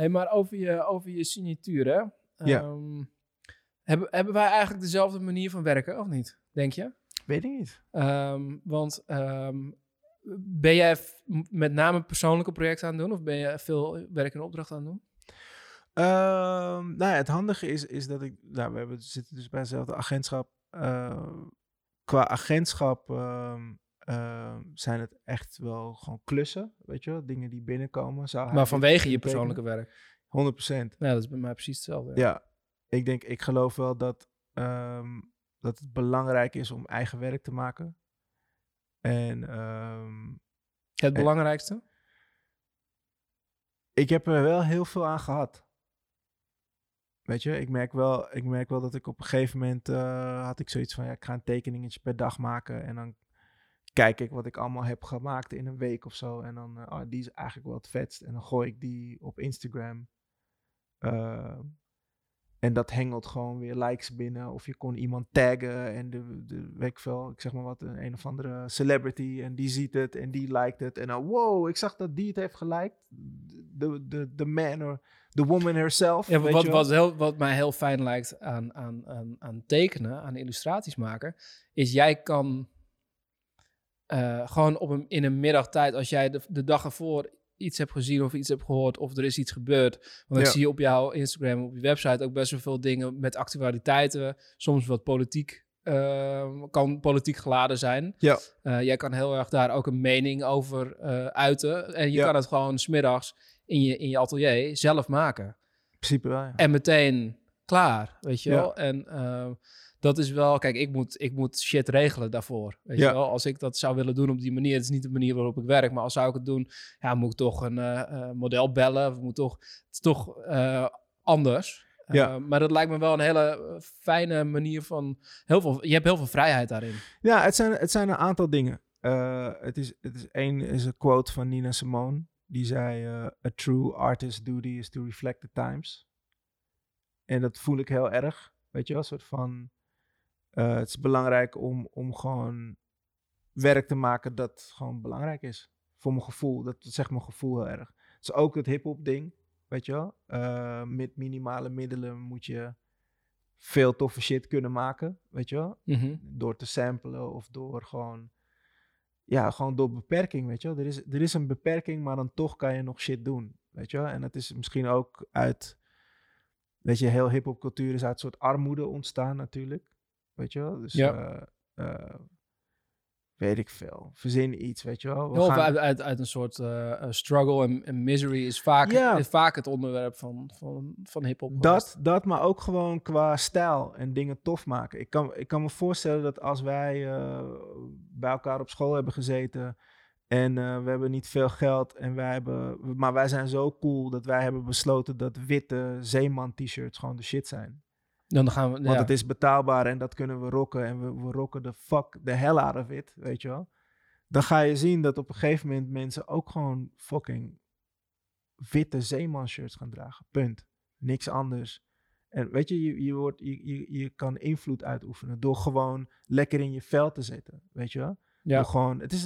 Hey, maar over je, over je signatuur, hè? Ja. Ehm, hebben, hebben wij eigenlijk dezelfde manier van werken, of niet? Denk je? Weet ik niet. Ehm, want ehm, ben jij met name persoonlijke projecten aan het doen? Of ben je veel werk en opdracht aan het doen? Nou ja, het handige is, is dat ik... Nou, we hebben, zitten dus bij hetzelfde agentschap. Eh, qua agentschap ehm, zijn het echt wel gewoon klussen, weet je wel? Dingen die binnenkomen. Zou Maar vanwege je persoonlijke werk. tekenen? 100 procent. Ja, dat is bij mij precies hetzelfde. Ja, ik denk, ik geloof wel dat, ehm, dat het belangrijk is om eigen werk te maken. En ehm, Het Eh. belangrijkste? ik heb er wel heel veel aan gehad. Weet je, ik merk wel, ik merk wel dat ik op een gegeven moment eh, had ik zoiets van, ja, ik ga een tekeningetje per dag maken. En dan kijk ik wat ik allemaal heb gemaakt in een week of zo. En dan, eh, oh, die is eigenlijk wel het vetst. En dan gooi ik die op Instagram. Eh, en dat hengelt gewoon weer likes binnen. Of je kon iemand taggen en de, de weet ik veel, ik zeg maar wat, een, een of andere celebrity. En die ziet het en die liked het. En dan, wow, ik zag dat die het heeft geliked. De, de, de man or the woman herself. Ja, weet wat, je wel. wat, heel, wat mij heel fijn lijkt aan, aan, aan, aan tekenen, aan illustraties maken, is jij kan eh, gewoon op een, in een middagtijd, als jij de, de dag ervoor iets hebt gezien of iets hebt gehoord of er is iets gebeurd. Want ik Ja. zie op jouw Instagram, op je website ook best wel veel dingen met actualiteiten, soms wat politiek. eh, kan politiek geladen zijn. Ja. Eh, jij kan heel erg daar ook een mening over eh, uiten. En je Ja. kan het gewoon smiddags in je, in je atelier zelf maken. In principe wel, ja. En meteen klaar, weet je wel. En eh, dat is wel, kijk, ik moet, ik moet shit regelen daarvoor. Weet Ja. je wel, als ik dat zou willen doen op die manier, het is niet de manier waarop ik werk, maar als zou ik het doen, ja, moet ik toch een eh, eh, model bellen, of moet toch, het is toch eh, anders. Ja. Maar dat lijkt me wel een hele fijne manier van, heel veel, je hebt heel veel vrijheid daarin. Ja, het zijn, het zijn een aantal dingen. Het is, het is één is een quote van Nina Simone. Die zei: A true artist's duty is to reflect the times. En dat voel ik heel erg. Weet je wel, een soort van. Eh, het is belangrijk om, om gewoon werk te maken dat gewoon belangrijk is. Voor mijn gevoel. Dat zegt mijn gevoel heel erg. Het is ook het hip-hop ding. Weet je wel. Eh, met minimale middelen moet je veel toffe shit kunnen maken. Weet je wel door te samplen of door gewoon, ja, gewoon door beperking, weet je wel. Er is, er is een beperking, maar dan toch kan je nog shit doen, weet je wel. En dat is misschien ook uit, weet je, heel hip-hop cultuur is uit een soort armoede ontstaan natuurlijk, weet je wel. Dus, Ja. eh, eh, weet ik veel, verzin iets, weet je wel. We Of gaan- uit, uit, uit een soort eh, struggle en, en misery is vaak, Ja. is vaak het onderwerp van, van, van hip-hop. Dat, dat, maar ook gewoon qua stijl en dingen tof maken. Ik kan, ik kan me voorstellen dat als wij bij elkaar op school hebben gezeten en we hebben niet veel geld en wij hebben, maar wij zijn zo cool dat wij hebben besloten dat witte zeeman t-shirts gewoon de shit zijn. Dan gaan we, Want ja. het is betaalbaar en dat kunnen we rocken en we, we rocken de fuck de hell out of it, weet je wel. Dan ga je zien dat op een gegeven moment mensen ook gewoon fucking witte zeeman shirts gaan dragen. Punt. Niks anders. En weet je, je, je, wordt, je, je, je kan invloed uitoefenen door gewoon lekker in je vel te zitten, weet je wel. ja. Door gewoon, het is,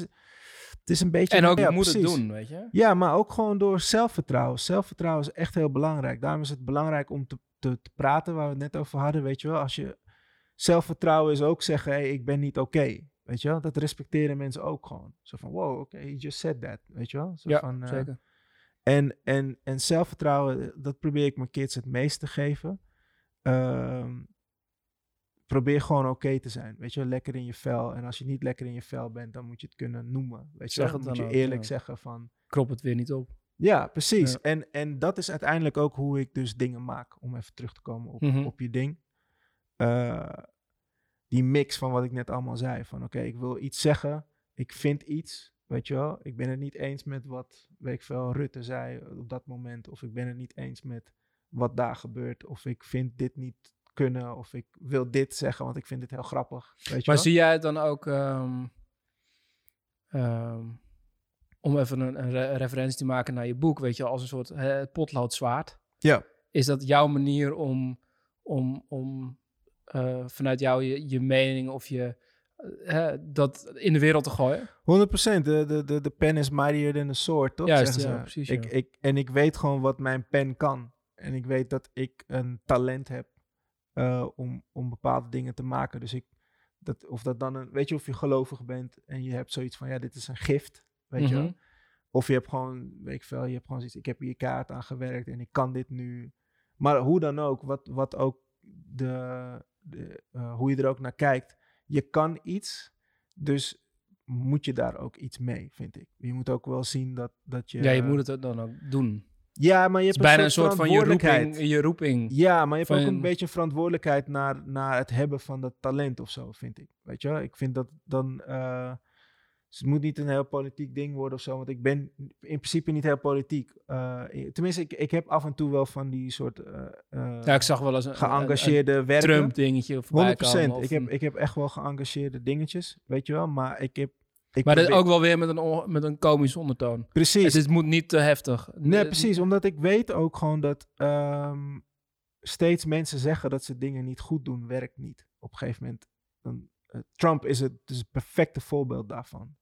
het is een beetje... En ook, ja, moet het doen, weet je. Ja, maar ook gewoon door zelfvertrouwen. Zelfvertrouwen is echt heel belangrijk. Daarom is het belangrijk om te, te, te praten, waar we het net over hadden, weet je wel. Als je zelfvertrouwen is ook zeggen, hey, ik ben niet oké. weet je wel, dat respecteren mensen ook gewoon. Zo van, wow, oké, he just said that, weet je wel. Zo Ja, van, eh, zeker. En, en, en zelfvertrouwen, dat probeer ik mijn kids het meest te geven. Ehm, probeer gewoon oké te zijn. Weet je, lekker in je vel. En als je niet lekker in je vel bent, dan moet je het kunnen noemen. Weet je, Zeg wel. het moet dan je ook, eerlijk ja. zeggen van. Krop het weer niet op. Ja, precies. Ja. En, en dat is uiteindelijk ook hoe ik dus dingen maak. Om even terug te komen op, Mhm. op je ding. Eh, die mix van wat ik net allemaal zei. Van oké, ik wil iets zeggen. Ik vind iets. Weet je wel. Ik ben het niet eens met wat, weet ik veel, Rutte zei op dat moment. Of ik ben het niet eens met wat daar gebeurt. Of ik vind dit niet kunnen. Of ik wil dit zeggen, want ik vind dit heel grappig. Weet je Maar wel? zie jij het dan ook, ehm, ehm, om even een, een re- referentie te maken naar je boek, weet je, als een soort hè, het potloodzwaard. Ja. Is dat jouw manier om, om, om eh, vanuit jou je, je mening of je eh, dat in de wereld te gooien. 100%. De, de, de, de pen is mightier than the sword, toch? Juist, ja, precies, Ik, ja. ik, en ik weet gewoon wat mijn pen kan. En ik weet dat ik een talent heb eh, om, om bepaalde dingen te maken. Dus ik, dat, of dat dan een, weet je, of je gelovig bent en je hebt zoiets van, ja, dit is een gift, weet je. Mhm. Of je hebt gewoon, weet ik veel, je hebt gewoon zoiets, ik heb hier kaart aan gewerkt en ik kan dit nu. Maar hoe dan ook, wat, wat ook de, de, eh, hoe je er ook naar kijkt, je kan iets, dus moet je daar ook iets mee, vind ik. Je moet ook wel zien dat, dat je... Ja, je moet het dan ook doen. Ja, maar je Het hebt is bijna een soort van je roeping. Je roeping. Ja, maar je hebt ook een beetje verantwoordelijkheid naar, naar het hebben van dat talent of zo, vind ik. Weet je wel? Ik vind dat dan... eh, dus het moet niet een heel politiek ding worden of zo, want ik ben in principe niet heel politiek. Eh, tenminste, ik, ik heb af en toe wel van die soort eh, Ja, ik zag wel eens een, geëngageerde een werken. Trump dingetje voorbij 100%. komen. of Ik heb, ik heb echt wel geëngageerde dingetjes, weet je wel. Maar ik heb... Ik maar dat probeer- ook wel weer met een, met een komische ondertoon. Precies. Het is, moet niet te heftig. Nee, precies. Omdat ik weet ook gewoon dat ehm, steeds mensen zeggen dat ze dingen niet goed doen, werkt niet. Op een gegeven moment. Dan, Trump is het, is het perfecte voorbeeld daarvan.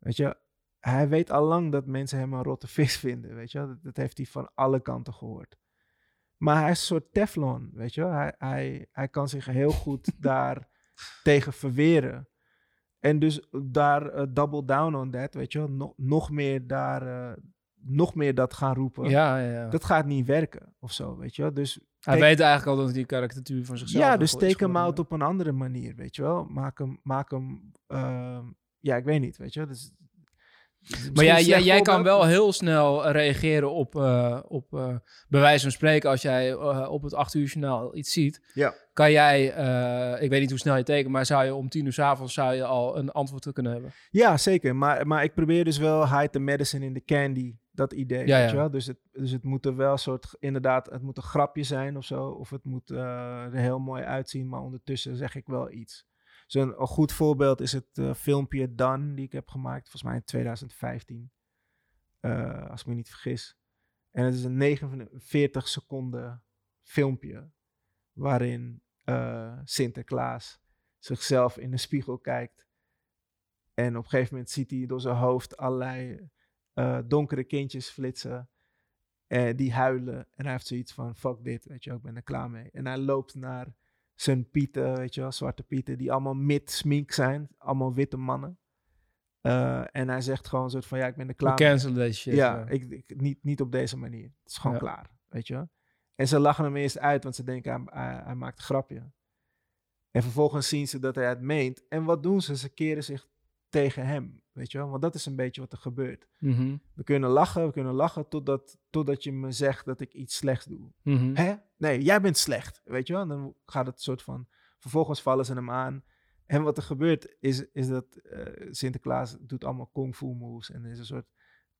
Weet je, hij weet al lang dat mensen hem een rotte vis vinden. Weet je, dat, dat heeft hij van alle kanten gehoord. Maar hij is een soort Teflon, weet je. Hij, hij, hij kan zich heel goed daar tegen verweren. En dus daar eh, double down on that, weet je. Nog, nog meer daar, eh, nog meer dat gaan roepen. Ja, ja, ja. Dat gaat niet werken of zo, weet je. Dus Hij Take- weet eigenlijk al dat hij karikatuur van zichzelf ja, dus steek hem out op een andere manier, weet je wel. Maak hem, maak hem, ehm, ja, ik weet niet, weet je wel. Dus, Maar jij, jij, jij kan wel heel snel reageren op, eh, op eh, bij wijze van spreken, als jij eh, op het 8 uur journaal iets ziet, Ja. kan jij, eh, ik weet niet hoe snel je tekent, maar zou je om 10 uur 's avonds zou je al een antwoord te kunnen hebben. Ja, zeker. Maar, maar ik probeer dus wel hide the medicine in the candy. Dat idee, Ja, weet ja. je wel. Dus het, dus het moet er wel een soort, inderdaad, het moet een grapje zijn of zo. Of het moet eh, er heel mooi uitzien, maar ondertussen zeg ik wel iets. Zo'n goed voorbeeld is het eh, filmpje Dan, die ik heb gemaakt, volgens mij in 2015. eh, als ik me niet vergis. En het is een 49 seconden filmpje waarin eh, Sinterklaas zichzelf in de spiegel kijkt. En op een gegeven moment ziet hij door zijn hoofd allerlei donkere kindjes flitsen. die huilen. En hij heeft zoiets van, fuck dit, weet je ik ben er klaar mee. En hij loopt naar zijn pieten, weet je wel, zwarte pieten, die allemaal mid-smink zijn. Allemaal witte mannen. Eh, en hij zegt gewoon een soort van, ja, ik ben er We klaar mee. cancelen deze shit. Ja, ik, ik, niet, niet op deze manier. Het is gewoon Ja. klaar, weet je wel. En ze lachen hem eerst uit, want ze denken, hij, hij, hij maakt een grapje. En vervolgens zien ze dat hij het meent. En wat doen ze? Ze keren zich tegen hem, weet je wel. Want dat is een beetje wat er gebeurt. Mhm, We kunnen lachen, we kunnen lachen totdat, totdat je me zegt dat ik iets slechts doe. mhm. Hè? Nee, jij bent slecht, weet je wel. En dan gaat het soort van... Vervolgens vallen ze hem aan. En wat er gebeurt is, is dat eh, Sinterklaas doet allemaal kung fu moves. En er is een soort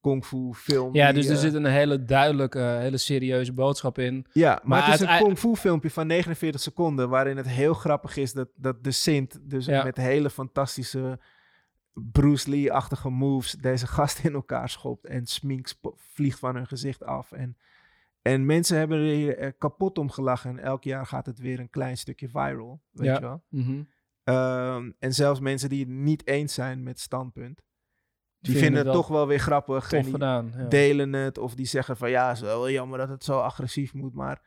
kung fu film. Ja, die, dus er eh, zit een hele duidelijke, hele serieuze boodschap in. Ja, maar, Maar het is een kung fu filmpje van 49 seconden... waarin het heel grappig is dat, dat de Sint... dus Ja. met hele fantastische Bruce Lee-achtige moves... deze gast in elkaar schopt en smink vliegt van hun gezicht af. En, en mensen hebben er hier eh, kapot om gelachen... en elk jaar gaat het weer een klein stukje viral, weet Ja. je wel. Mhm. Ehm, en zelfs mensen die het niet eens zijn met standpunt... die Vinden vinden het toch wel weer grappig. en die, gedaan. Ja. delen het of die zeggen van ja, het is wel jammer dat het zo agressief moet, maar,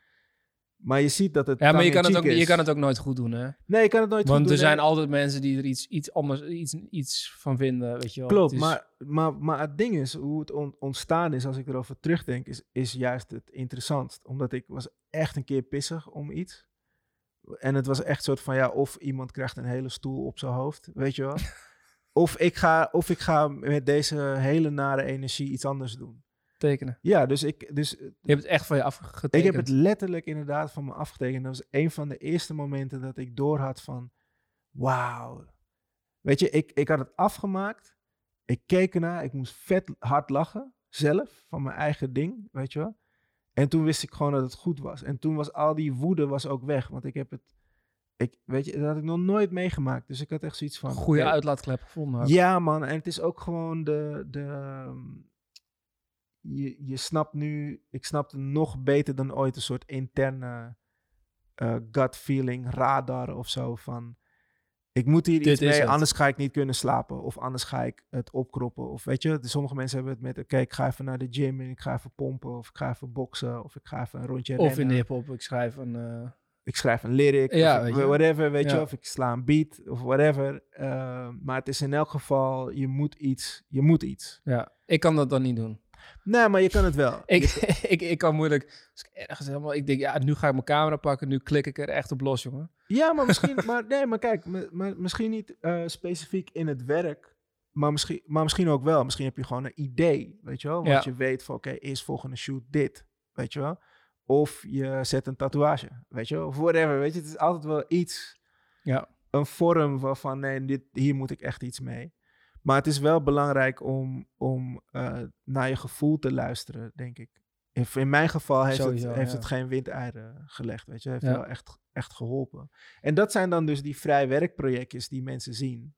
maar je ziet dat het. Ja, maar je kan, het ook, je kan het ook nooit goed doen, hè? Nee, je kan het nooit Want goed er doen, zijn nee. altijd mensen die er iets, iets anders, iets, iets van vinden, weet je wel. Klopt, is- maar, maar, maar het ding is, hoe het on- ontstaan is, als ik erover terugdenk, is, is juist het interessantst. Omdat ik was echt een keer pissig om iets. En het was echt soort van, ja, of iemand krijgt een hele stoel op zijn hoofd, weet je wel. of, ik ga, of ik ga met deze hele nare energie iets anders doen. Tekenen. Ja, dus ik, dus Je hebt het echt van je afgetekend. Ik heb het letterlijk inderdaad van me afgetekend. Dat was een van de eerste momenten dat ik doorhad van... Wauw. Weet je, ik, ik had het afgemaakt. Ik keek ernaar. Ik moest vet hard lachen. Zelf. Van mijn eigen ding. Weet je wel. En toen wist ik gewoon dat het goed was. En toen was al die woede was ook weg. Want ik heb het... Ik, weet je, dat had ik nog nooit meegemaakt. Dus ik had echt zoiets van... Goede uitlaatklep gevonden. ook. ja, man. En het is ook gewoon de. de ehm, je, je snapt nu. Ik snapte nog beter dan ooit een soort interne eh, gut feeling, radar of zo. Van. Ik moet hier Dit iets mee, anders ga ik niet kunnen slapen. Of anders ga ik het opkroppen. Of weet je, sommige mensen hebben het met... Oké, ik ga even naar de gym en ik ga even pompen. Of ik ga even boksen. Of ik ga even een rondje Of in rennen. de hip-hop, ik schrijf een. eh, ik schrijf een lyric, Ja, of weet ik- je. whatever, weet je, of ik sla een beat of whatever. Uh, maar het is in elk geval, je moet iets, je moet iets. ja, ik kan dat dan niet doen. Nee, maar je kan het wel. Ik, ik, ik kan moeilijk. Als ik ergens helemaal. Ik denk, ja, nu ga ik mijn camera pakken. Nu klik ik er echt op los, jongen. ja, maar misschien, maar nee, maar kijk, maar misschien niet eh, specifiek in het werk, maar misschien, maar misschien ook wel. Misschien heb je gewoon een idee, weet je wel, want Ja. je weet van, oké, eerst volgende shoot dit, weet je wel. Of je zet een tatoeage, weet je wel, of whatever, weet je. Het is altijd wel iets. Ja. een vorm waarvan nee, dit, hier moet ik echt iets mee. Maar het is wel belangrijk om, om eh, naar je gevoel te luisteren, denk ik. In, in mijn geval heeft, Sowieso, het, heeft ja. het geen windeieren gelegd, weet je. Het heeft Ja. wel echt, echt geholpen. En dat zijn dan dus die vrij werkprojectjes die mensen zien.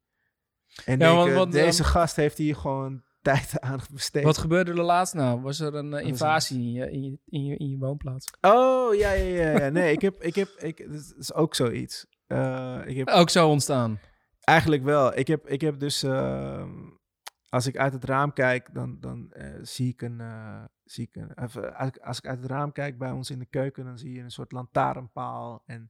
En Ja, want- denken, want, deze ehm, gast heeft hier gewoon tijd aan besteed. Wat gebeurde er laatst nou? Was er een eh, invasie in je, in, je, in, je, in je woonplaats? Oh, ja, ja, ja. ja. Nee, ik heb, ik heb, ik, dat is ook zoiets. Eh, ik heb Ook zo ontstaan. Eigenlijk wel. Ik heb, ik heb dus, ehm, als ik uit het raam kijk, dan, dan eh, zie ik een, eh, zie ik een even, als, ik, als ik uit het raam kijk bij ons in de keuken, dan zie je een soort lantaarnpaal. En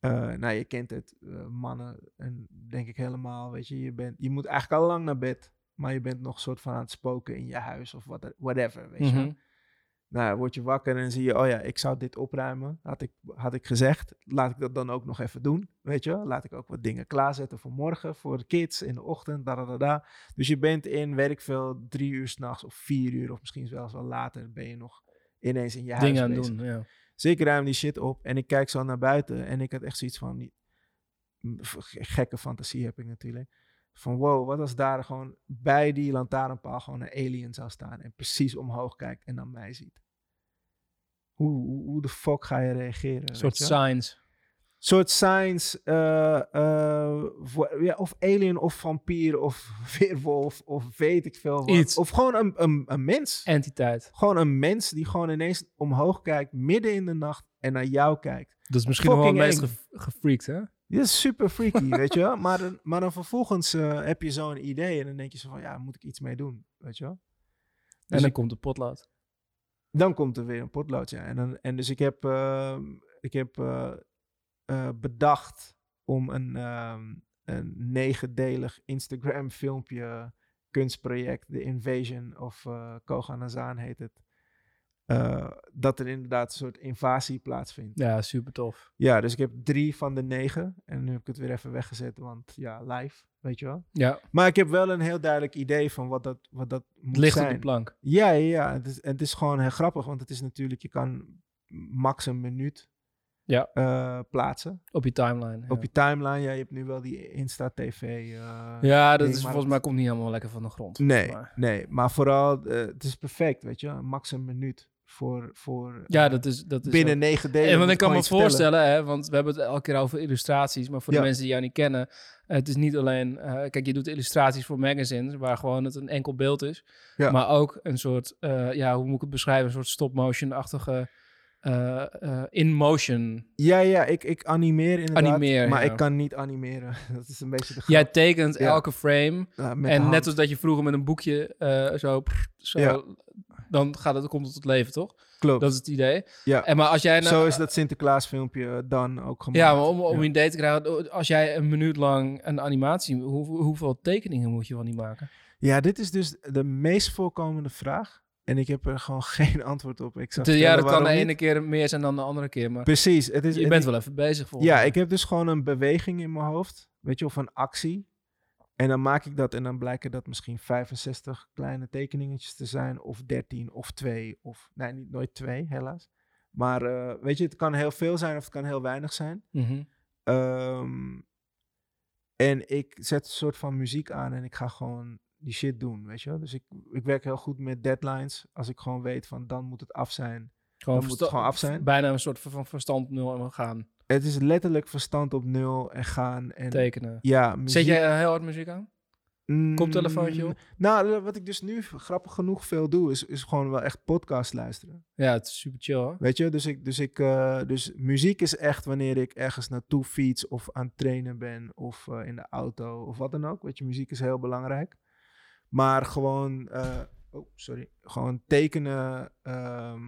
eh, nou, je kent het, eh, mannen, en denk ik helemaal, weet je, je, bent, je moet eigenlijk al lang naar bed, maar je bent nog soort van aan het spoken in je huis of wat, whatever, weet je. Nou, word je wakker en zie je, oh ja, ik zou dit opruimen. Had ik, had ik gezegd, laat ik dat dan ook nog even doen, weet je. Laat ik ook wat dingen klaarzetten voor morgen, voor de kids in de ochtend, da da da da. Dus je bent in, weet ik veel, drie uur s'nachts of vier uur of misschien zelfs wel later ben je nog ineens in je huis Dingen aan bezig. doen, ja. Zeker ruim die shit op en ik kijk zo naar buiten en ik had echt zoiets van, gekke fantasie heb ik natuurlijk. Van wow, wat als daar gewoon bij die lantaarnpaal gewoon een alien zou staan en precies omhoog kijkt en naar mij ziet. Hoe, hoe, hoe de fuck ga je reageren? Een soort signs. soort signs, eh, eh, voor, ja, of alien of vampier of weerwolf of weet ik veel wat. Iets. Of gewoon een, een, een mens. Entiteit. Gewoon een mens die gewoon ineens omhoog kijkt, midden in de nacht en naar jou kijkt. Dat is misschien wel het meest ge- gefreakt, hè? Dit is super freaky, weet je wel. Maar, dan- maar dan vervolgens eh, heb je zo'n idee en dan denk je zo van, ja, moet ik iets mee doen, weet je wel. En Dus dan ik- komt de potlood. dan komt er weer een potlood, ja. En, dan, en dus ik heb, ehm, ik heb eh, eh, bedacht om een, ehm, een negendelig Instagram filmpje kunstproject, The Invasion of uh, Koga Nazaan heet het. Eh, dat er inderdaad een soort invasie plaatsvindt. Ja, super tof. Ja, dus ik heb drie van de negen. En nu heb ik het weer even weggezet, want ja, live, weet je wel. Ja, Maar ik heb wel een heel duidelijk idee van wat dat, wat dat moet het ligt zijn. op de plank. Ja, ja, ja. Het is, het is gewoon heel grappig, want het is natuurlijk, je kan max een minuut Ja. eh, plaatsen. Op je timeline. Ja, Op je timeline, ja, je hebt nu wel die Insta-TV. eh, ja dat is volgens mij komt niet helemaal lekker van de grond. Nee, Maar- nee, maar vooral, het is perfect, weet je. Max een minuut voor, voor Ja, eh, dat is, dat is binnen negen delen. En want ik kan me voorstellen, hè, want we hebben het elke keer over illustraties, maar voor Ja. de mensen die jou niet kennen, het is niet alleen, eh, kijk, je doet illustraties voor magazines, waar gewoon het een enkel beeld is, Ja. maar ook een soort, eh, ja, hoe moet ik het beschrijven, een soort stop-motion-achtige, eh, in-motion. Ja, ja, ik, ik animeer inderdaad. Animeer, maar ja. ik kan niet animeren. Dat is een beetje de grap. Jij tekent Ja. elke frame Ja, en net als dat je vroeger met een boekje zo. Dan gaat het, komt het tot leven, toch? Klopt. Dat is het idee. Ja. En maar als jij nou, Zo is dat Sinterklaas filmpje dan ook gemaakt. Ja, maar om, om Ja. een idee te krijgen, als jij een minuut lang een animatie, hoe, hoeveel tekeningen moet je wel niet maken? Ja, dit is dus de meest voorkomende vraag. En ik heb er gewoon geen antwoord op. Ik ja, dat kan de ene niet. keer meer zijn dan de andere keer, maar Precies. Het is, je bent wel even bezig volgens Ja, ik heb dus gewoon een beweging in mijn hoofd. Weet je, of een actie. En dan maak ik dat en dan blijken dat misschien 65 kleine tekeningetjes te zijn. Of 13 of 2. Of nee, niet nooit 2, helaas. Maar eh, weet je, het kan heel veel zijn of het kan heel weinig zijn. Mhm. Ehm, en ik zet een soort van muziek aan en ik ga gewoon die shit doen, weet je. Dus ik, ik werk heel goed met deadlines. Als ik gewoon weet van dan moet het af zijn. Gewoon, moet het gewoon af zijn. Bijna een soort van verstand nul gaan Het is letterlijk verstand op nul en gaan. En tekenen. ja, muziek. Zet jij eh, heel hard muziek aan? Koptelefoontje op? Nou, wat ik dus nu grappig genoeg veel doe, is, is gewoon wel echt podcast luisteren. Ja, het is super chill hoor. Weet je, dus, ik, dus, ik, eh, dus muziek is echt wanneer ik ergens naartoe fiets of aan het trainen ben of eh, in de auto of wat dan ook. Weet je, muziek is heel belangrijk. Maar gewoon, oh sorry, gewoon tekenen. ehm,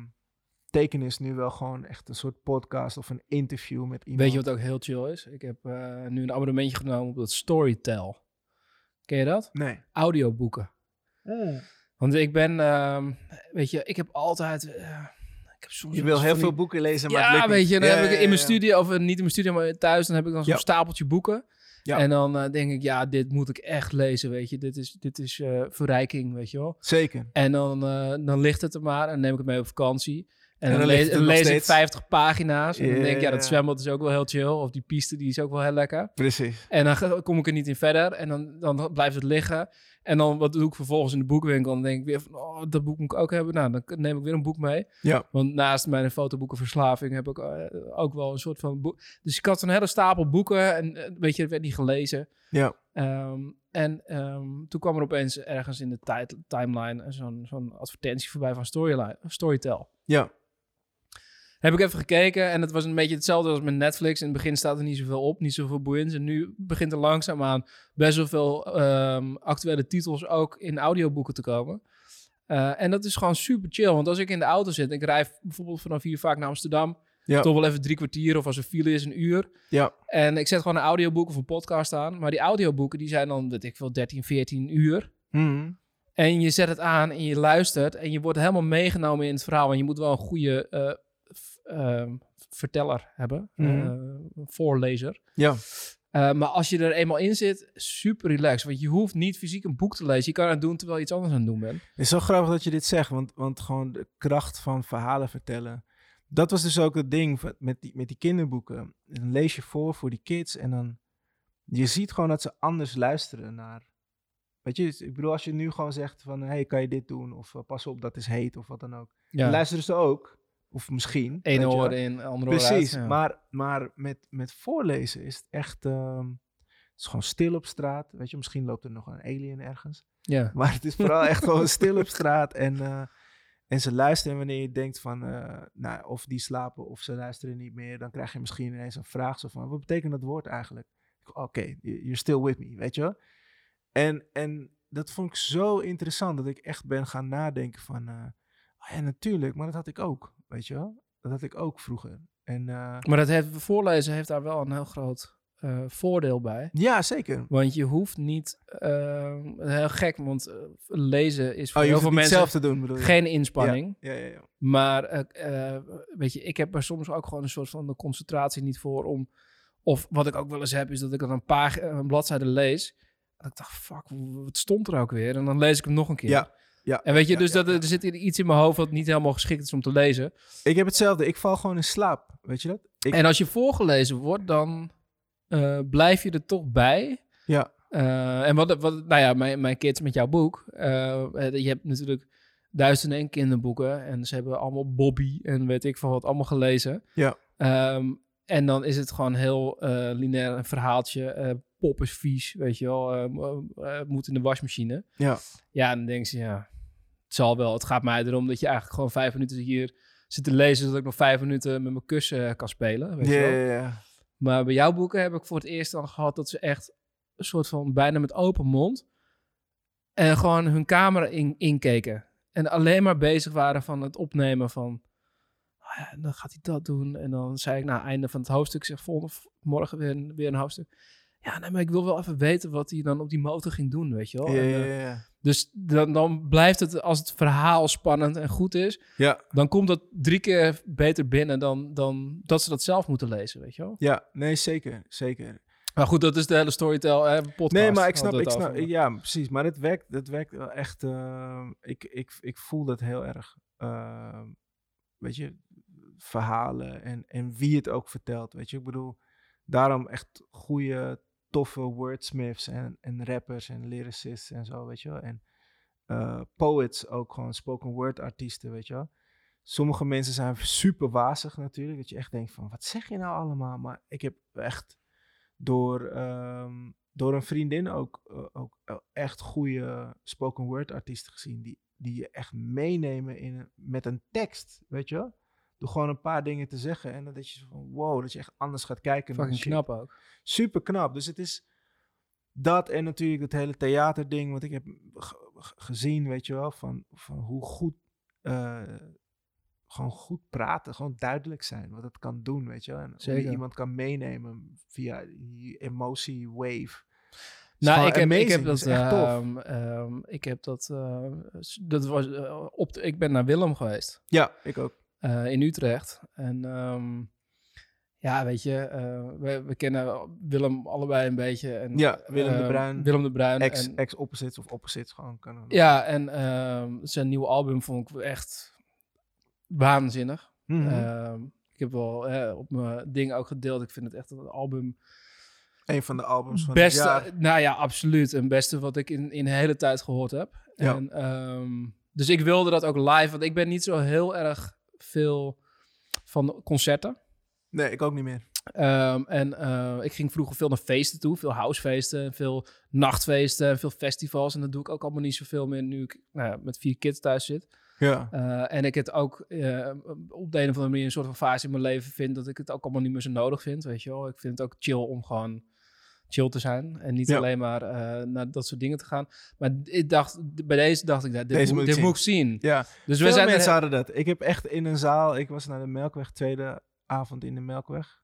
tekenen is nu wel gewoon echt een soort podcast of een interview met iemand. Weet je wat ook heel chill is? Ik heb eh, nu een abonnementje genomen op dat Storytel. Ken je dat? Nee. Audioboeken. Want ik ben, ehm, weet je, ik heb altijd... eh, ik heb soms Je wil heel die- veel boeken lezen, maar het Ja, weet je, dan Ja, heb ik ja, in mijn ja. studio, of eh, niet in mijn studio, maar thuis, dan heb ik dan zo'n Ja. stapeltje boeken. Ja. En dan eh, denk ik, ja, dit moet ik echt lezen, weet je. Dit is, dit is eh, verrijking, weet je wel. Zeker. En dan, eh, dan ligt het er maar en neem ik het mee op vakantie. En, En dan, lees, dan ik steeds. 50 pagina's. En dan denk ik, ja, dat zwembad is ook wel heel chill. Of die piste, die is ook wel heel lekker. Precies. En dan kom ik er niet in verder. En dan, dan blijft het liggen. En dan wat doe ik vervolgens in de boekwinkel? Dan denk ik weer van, oh, dat boek moet ik ook hebben. Nou, dan neem ik weer een boek mee. Ja. Want naast mijn fotoboekenverslaving heb ik eh, ook wel een soort van boek. Dus ik had zo'n hele stapel boeken en eh, weet je, het werd niet gelezen. Ja. Ehm, en ehm, toen kwam er opeens ergens in de timeline zo'n zo'n advertentie voorbij van Storyline, Storytel. Ja. Heb ik even gekeken en het was een beetje hetzelfde als met Netflix. In het begin staat er niet zoveel op, niet zoveel boeiends. En nu begint er langzaamaan best wel veel ehm, actuele titels ook in audioboeken te komen. Eh, en dat is gewoon super chill. Want als ik in de auto zit, ik rij bijvoorbeeld vanaf hier vaak naar Amsterdam. Ja. Toch wel even drie kwartier of als er file is een uur. Ja. En ik zet gewoon een audioboek of een podcast aan. Maar die audioboeken die zijn dan, weet ik veel, 13, 14 uur. Mhm. En je zet het aan en je luistert en je wordt helemaal meegenomen in het verhaal. En je moet wel een goede eh, ehm, verteller hebben, Mhm. eh, voorlezer. Ja. Eh, maar als je er eenmaal in zit, super relaxed. Want je hoeft niet fysiek een boek te lezen. Je kan het doen terwijl je iets anders aan het doen bent. Het is zo grappig dat je dit zegt, want, want gewoon de kracht van verhalen vertellen. Dat was dus ook het ding met die, met die kinderboeken. Dan lees je voor voor die kids en dan... Je ziet gewoon dat ze anders luisteren naar... Weet je, ik bedoel, als je nu gewoon zegt van... hey, kan je dit doen? Of eh, pas op, dat is heet of wat dan ook. Dan luisteren ze ook. Of misschien. je oor in, andere oor uit. Precies, maar, maar met, met voorlezen is het echt... ehm, het is gewoon stil op straat. Weet je, misschien loopt er nog een alien ergens. ja. Maar het is vooral echt gewoon stil op straat. En, eh, en ze luisteren wanneer je denkt van, eh, nou, of die slapen of ze luisteren niet meer. Dan krijg je misschien ineens een vraag zo van, wat betekent dat woord eigenlijk? Oké, you're still with me, weet je? En, en dat vond ik zo interessant dat ik echt ben gaan nadenken van, oh ja, natuurlijk, maar dat had ik ook, weet je wel? Dat had ik ook vroeger. En eh, Maar dat heeft, voorlezen heeft daar wel een heel groot eh, voordeel bij. ja, zeker. Want je hoeft niet, eh, heel gek, want lezen is voor Oh, heel veel mensen zelf te doen, bedoel je? geen inspanning. Ja, ja, ja. Maar weet je, ik heb er soms ook gewoon een soort van de concentratie niet voor om. Of wat ik ook wel eens heb, is dat ik dan een paar een bladzijde lees. En ik dacht, fuck, wat stond er ook weer? En dan lees ik hem nog een keer. Ja, ja. En weet je, Ja, dus ja, dat, ja. er zit iets in mijn hoofd wat niet helemaal geschikt is om te lezen. Ik heb hetzelfde. Ik val gewoon in slaap. Weet je dat? Ik, En als je voorgelezen wordt, dan eh, blijf je er toch bij. ja, Eh, en wat, wat, nou ja, mijn, mijn kids met jouw boek. eh, eh, je hebt natuurlijk duizenden en kinderboeken. En ze hebben allemaal Bobby en weet ik van wat allemaal gelezen. Ja. Ehm, en dan is het gewoon heel eh, lineair een verhaaltje. Eh, pop is vies, weet je wel. eh, mo- eh, moet in de wasmachine. ja, Ja, en dan denk je, ja, het zal wel. Het gaat mij erom dat je eigenlijk gewoon vijf minuten hier zit te lezen... zodat ik nog vijf minuten met mijn kussen eh, kan spelen, weet je wel. ja, ja. Maar bij jouw boeken heb ik voor het eerst dan gehad dat ze echt een soort van bijna met open mond en gewoon hun camera in, inkeken. En alleen maar bezig waren van het opnemen van, oh ja, dan gaat hij dat doen. En dan zei ik na het einde van het hoofdstuk, zeg volgende morgen weer een, weer een hoofdstuk. Ja, nee, maar ik wil wel even weten wat hij dan op die motor ging doen, weet je wel. Ja, En, ja, eh, ja. dus dan, dan blijft het, als het verhaal spannend en goed is, Ja, dan komt dat drie keer beter binnen dan, dan dat ze dat zelf moeten lezen, weet je wel. ja, nee, zeker, zeker. Maar goed, dat is de hele Storytel eh, podcast. Nee, maar ik snap, ik snap, over. ja, precies. Maar het werkt, het werkt wel echt, eh, ik, ik, ik voel dat heel erg. eh, weet je, verhalen en, en wie het ook vertelt, weet je. Ik bedoel, daarom echt goede, toffe wordsmiths en, en rappers en lyricists en zo, weet je wel. En eh, poets ook, gewoon spoken word artiesten, weet je wel. Sommige mensen zijn super wazig natuurlijk, dat je echt denkt van, wat zeg je nou allemaal? Maar ik heb echt door, ehm, door een vriendin ook, eh, ook eh, echt goede spoken word artiesten gezien. Die, die je echt meenemen in met een tekst, weet je wel? Door gewoon een paar dingen te zeggen. En dat je van wow, dat je echt anders gaat kijken. Fucking knap ook. Super knap. Dus het is dat en natuurlijk het hele theaterding wat ik heb ge- ge- gezien, weet je wel, van, van hoe goed, eh, gewoon goed praten, gewoon duidelijk zijn, wat het kan doen, weet je wel. En hoe je Zeker. iemand kan meenemen via die emotie wave. Nou, ik heb, ik heb dat ehm, ehm, ik heb dat. eh, dat was eh, op. De, ik ben naar Willem geweest Ja, ik ook. Eh, in Utrecht en ehm, ja, weet je, eh, we, we kennen Willem allebei een beetje. En, Ja, Willem de ehm, Bruin, Willem de Bruin. Ex, en, ex-opposites of opposites gewoon kunnen. ja, en ehm, zijn nieuwe album vond ik echt waanzinnig. Mhm. Ik heb wel op mijn ding ook gedeeld. Ik vind het echt een album Een van de albums van het beste, jaar. nou ja, absoluut. Een beste wat ik in, in de hele tijd gehoord heb. Ja. En, dus ik wilde dat ook live, want ik ben niet zo heel erg veel van concerten. Nee, ik ook niet meer. Ehm, en eh, ik ging vroeger veel naar feesten toe, veel housefeesten, veel nachtfeesten, veel festivals. En dat doe ik ook allemaal niet zoveel meer nu ik nou ja, met vier kids thuis zit. Ja. Eh, en ik het ook eh, op de een of andere manier een soort van fase in mijn leven vind dat ik het ook allemaal niet meer zo nodig vind, weet je wel. Ik vind het ook chill om gewoon chill te zijn en niet Ja. alleen maar eh, naar dat soort dingen te gaan. Maar ik dacht, bij deze dacht ik, dat dit, Deze moet, moet ik dit moet ik zien. Ja, Dus we zijn mensen hadden dat. Ik heb echt in een zaal, ik was naar de Melkweg, tweede avond in de Melkweg.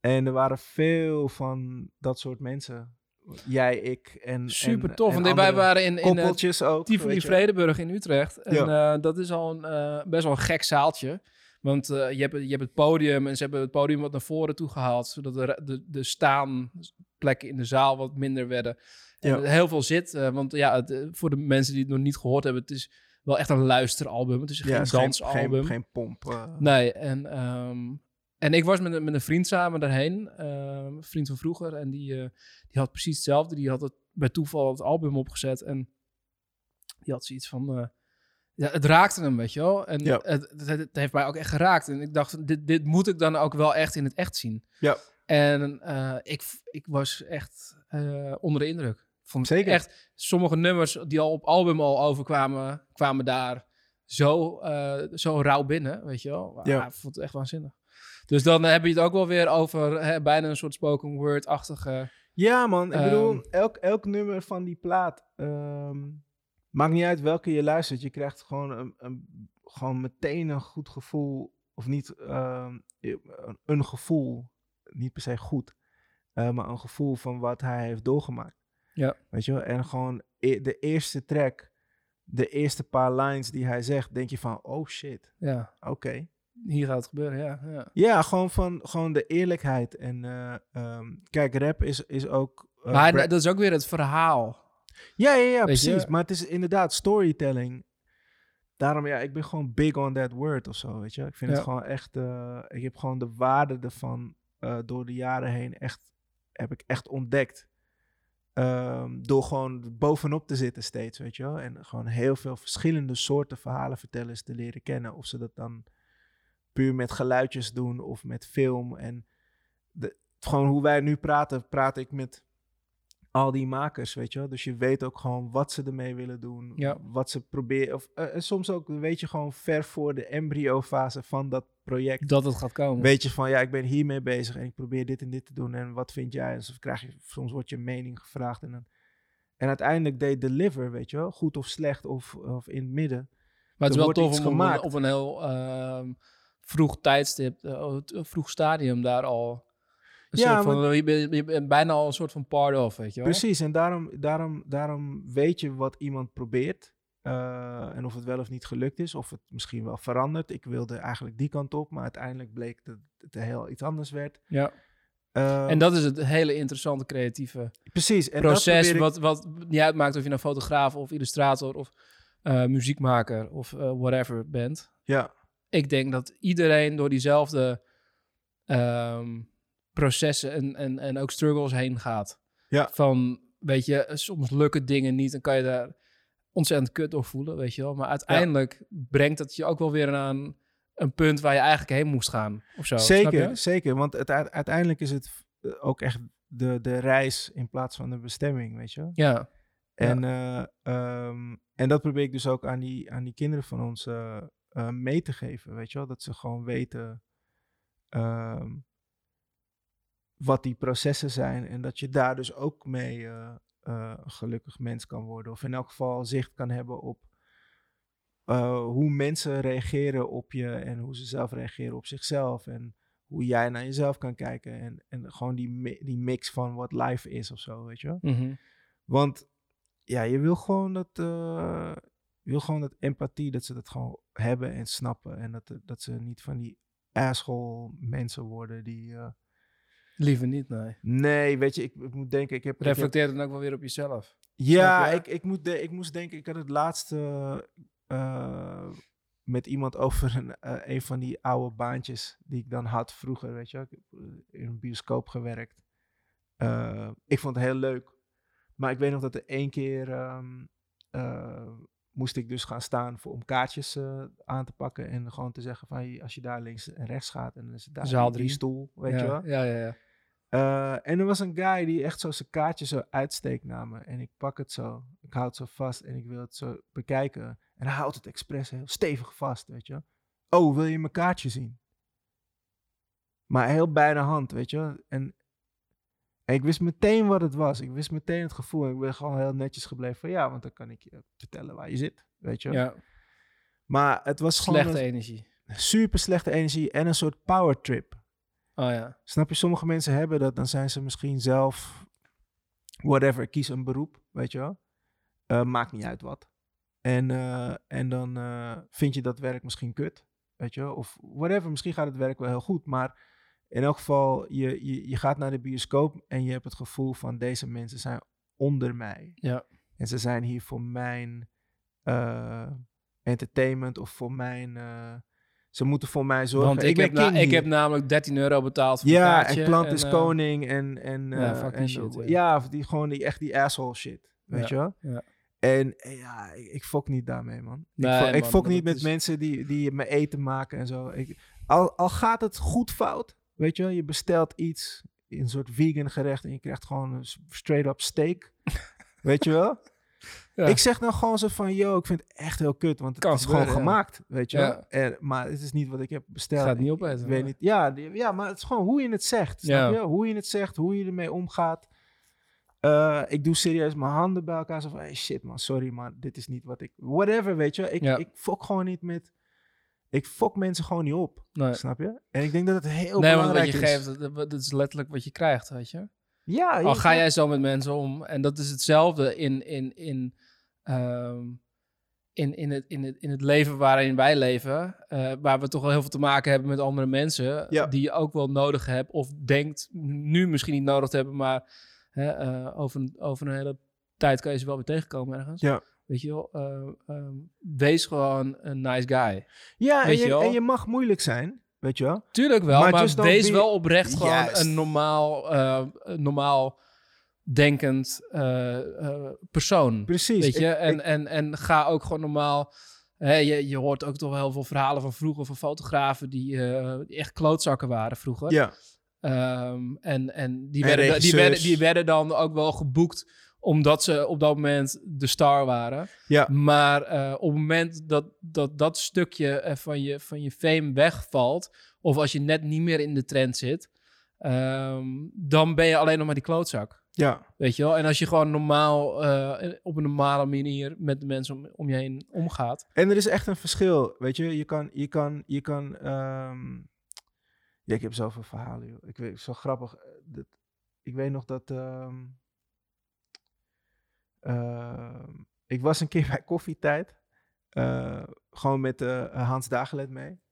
En er waren veel van dat soort mensen. Jij, ik en super en, tof. en wij waren in, in koppeltjes ook. Tivoli. Vredenburg in Utrecht. En eh, dat is al een, best wel een gek zaaltje. Want eh, je, hebt, je hebt het podium en ze hebben het podium wat naar voren toe gehaald. Zodat de, de, de staanplekken in de zaal wat minder werden. En Ja. heel veel zit. eh, want ja, het, eh, voor de mensen die het nog niet gehoord hebben. Het is wel echt een luisteralbum. Het is Ja, geen dansalbum. geen, geen pomp. Nee, en, ehm, en ik was met, een- met een vriend samen daarheen. ehm, een vriend van vroeger. En die, die had precies hetzelfde. Die had het bij toeval het album opgezet. En die had zoiets van... ja, het raakte hem, weet je wel. En Ja. het, het, het heeft mij ook echt geraakt. En ik dacht, dit, dit moet ik dan ook wel echt in het echt zien. Ja. En eh, ik, ik was echt eh, onder de indruk. Vond Zeker. Echt, sommige nummers die al op album al overkwamen, kwamen daar zo, eh, zo rauw binnen, weet je wel. Ja. Ah, ik vond het echt waanzinnig. Dus dan heb je het ook wel weer over hè, bijna een soort spoken word-achtige... Ja, man. Ik Ehm. bedoel, elk, elk nummer van die plaat. ehm, maakt niet uit welke je luistert. Je krijgt gewoon, een, een, gewoon meteen een goed gevoel. Of niet ehm, een, gevoel. Niet per se goed. eh, maar een gevoel van wat hij heeft doorgemaakt. Ja. Weet je wel? En gewoon e- de eerste track. De eerste paar lines die hij zegt. Denk je van, oh shit. Ja, Oké. hier gaat het gebeuren, ja. ja. Ja, gewoon van gewoon de eerlijkheid. En eh, ehm, kijk, rap is, is ook. eh, maar dat is ook weer het verhaal. Ja, ja, ja, je? precies. Maar het is inderdaad storytelling. Daarom, ja, ik ben gewoon big on that word of zo, weet je. Ik vind Ja. het gewoon echt... eh, ik heb gewoon de waarde ervan eh, door de jaren heen echt... Heb ik echt ontdekt. Ehm, door gewoon bovenop te zitten steeds, weet je wel. En gewoon heel veel verschillende soorten verhalenvertellers te leren kennen. Of ze dat dan puur met geluidjes doen of met film. En de, gewoon hoe wij nu praten, praat ik met al die makers, weet je wel. Dus je weet ook gewoon wat ze ermee willen doen. Ja. Wat ze proberen. Of eh, en soms ook weet je gewoon ver voor de embryo-fase van dat project. Dat het gaat komen. Weet je van ja, ik ben hiermee bezig en ik probeer dit en dit te doen. En wat vind jij? Dus krijg je, soms wordt je mening gevraagd. En, dan, en uiteindelijk they deliver, weet je wel. Goed of slecht of, of in het midden. Maar het is wel tof om op een, gemaakt. op een heel ehm, vroeg tijdstip, eh, vroeg stadium daar al... Ja, soort van, je, bent, je bent bijna al een soort van part of, weet je wel? Precies, en daarom, daarom, daarom weet je wat iemand probeert. eh, en of het wel of niet gelukt is, of het misschien wel verandert. Ik wilde eigenlijk die kant op, maar uiteindelijk bleek dat het heel iets anders werd. Ja. Eh, En dat is het hele interessante creatieve precies, en proces, ik- wat, wat niet uitmaakt of je nou fotograaf of illustrator of eh, muziekmaker of whatever bent. Ja, Ik denk dat iedereen door diezelfde ehm, processen en, en, en ook struggles heen gaat. Ja. Van, weet je, soms lukken dingen niet en kan je daar ontzettend kut door voelen, weet je wel. Maar uiteindelijk brengt het je ook wel weer aan een punt waar je eigenlijk heen moest gaan. Of zo, zeker, zeker. Want het, uite- uiteindelijk is het eh, ook echt de, de reis in plaats van de bestemming, weet je. Ja. En, eh, ehm, en dat probeer ik dus ook aan die, aan die kinderen van ons eh, mee te geven, weet je wel. Dat ze gewoon weten ehm, wat die processen zijn en dat je daar dus ook mee een gelukkig mens kan worden. Of in elk geval zicht kan hebben op eh, hoe mensen reageren op je en hoe ze zelf reageren op zichzelf. En hoe jij naar jezelf kan kijken. En, en gewoon die, mi- die mix van wat life is of zo, weet je wel. Mhm. Want ja, je wil gewoon dat, je wil gewoon dat empathie, dat ze dat gewoon hebben en snappen. En dat, dat ze niet van die asshole mensen worden die... Liever niet, nee. nee, weet je, ik, ik moet denken, ik heb... Reflecteer dan ook wel weer op jezelf. ja, je? ik, ik, moet de- ik moest denken, ik had het laatste eh, met iemand over een, eh, een van die oude baantjes die ik dan had vroeger, weet je. Ik heb eh, in een bioscoop gewerkt. Ik vond het heel leuk. Maar ik weet nog dat er één keer ehm, eh, moest ik dus gaan staan voor, om kaartjes aan te pakken. En gewoon te zeggen van, als je daar links en rechts gaat en dan is het daar drie. stoel, weet ja. je wel. Ja, ja, ja. Eh, en er was een guy die echt zo zijn kaartje zo uitsteekt naar me. En ik pak het zo. Ik houd het zo vast en ik wil het zo bekijken. En hij houdt het expres heel stevig vast, weet je. Oh, wil je mijn kaartje zien? Maar heel bij de hand, weet je. En, en ik wist meteen wat het was. Ik wist meteen het gevoel. Ik ben gewoon heel netjes gebleven van ja, want dan kan ik je vertellen waar je zit, weet je. ja. Maar het was Slechte gewoon energie. een super slechte energie en een soort power trip. Oh ja. Snap je, sommige mensen hebben dat, dan zijn ze misschien zelf, whatever, kies een beroep, weet je wel. Eh, maakt niet uit wat. En, eh, en dan eh, vind je dat werk misschien kut, weet je wel. Of whatever, misschien gaat het werk wel heel goed, maar in elk geval, je, je, je gaat naar de bioscoop en je hebt het gevoel van deze mensen zijn onder mij. Ja. En ze zijn hier voor mijn entertainment of voor mijn... ze moeten voor mij zorgen. Want ik, heb, na- ik heb namelijk 13 euro betaald voor een Ja, kaartje. en klant is eh, koning en... en ja, eh, en, shit, ja. ja. die, gewoon die, echt die asshole shit, weet je wel? ja. En eh, ja, ik, ik fok niet daarmee, man. Nee, ik fok, ik fok niet met is- mensen die, die me eten maken en zo. Ik, al, al gaat het goed fout, weet je wel? Je bestelt iets, een soort vegan gerecht en je krijgt gewoon een straight-up steak, weet je wel? Ja. Ik zeg dan gewoon zo van, yo, ik vind het echt heel kut, want het Kan is gewoon ja. gemaakt, weet je? Ja. En, maar het is niet wat ik heb besteld. Gaat niet Ik weet niet. Ja, die- ja, maar het is gewoon hoe je het zegt, snap je? Hoe je het zegt, hoe je ermee omgaat. Eh, ik doe serieus mijn handen bij elkaar. Zo van, hey shit man, sorry maar dit is niet wat ik... Whatever, weet je. Ik, ik fok gewoon niet met... Ik fok mensen gewoon niet op, Nee, snap je? En ik denk dat het heel nee want wat belangrijk je is. geeft, dat, dat is letterlijk wat je krijgt, weet je. Ja, Al ga jij zo met mensen om. En dat is hetzelfde in, in, in, ehm, in, in, het, in, het, in het leven waarin wij leven. eh, waar we toch wel heel veel te maken hebben met andere mensen. Ja. Die je ook wel nodig hebt. Of denkt nu misschien niet nodig te hebben. Maar hè, eh, over, een, over een hele tijd kan je ze wel weer tegenkomen ergens. Ja. Weet je wel. eh, ehm, wees gewoon een nice guy. Ja, en je, je en je mag moeilijk zijn, weet je wel? Tuurlijk wel, Maar maar, wees wel oprecht gewoon Juist. een normaal, eh, normaal denkend eh, eh, persoon. Precies. Weet je? Ik- en, ik- en, en ga ook gewoon normaal. Hè, je, je hoort ook toch wel heel veel verhalen van vroeger van fotografen die, die echt klootzakken waren vroeger. ja, Ehm, en en, die, En werden, die, werden, die werden dan ook wel geboekt omdat ze op dat moment de star waren. ja, Maar eh, op het moment dat dat, dat stukje eh, van, je, van je fame wegvalt, of als je net niet meer in de trend zit, ehm, dan ben je alleen nog maar die klootzak. ja. Weet je wel? En als je gewoon normaal, eh, op een normale manier met de mensen om, om je heen omgaat. En er is echt een verschil, weet je. Je kan, je kan, je kan... ehm, Ja, ik heb zoveel verhalen, joh. Ik weet, zo grappig. Dat, ik weet nog dat... ehm, ik was een keer bij koffietijd. eh, gewoon met eh, Hans Dagelet mee.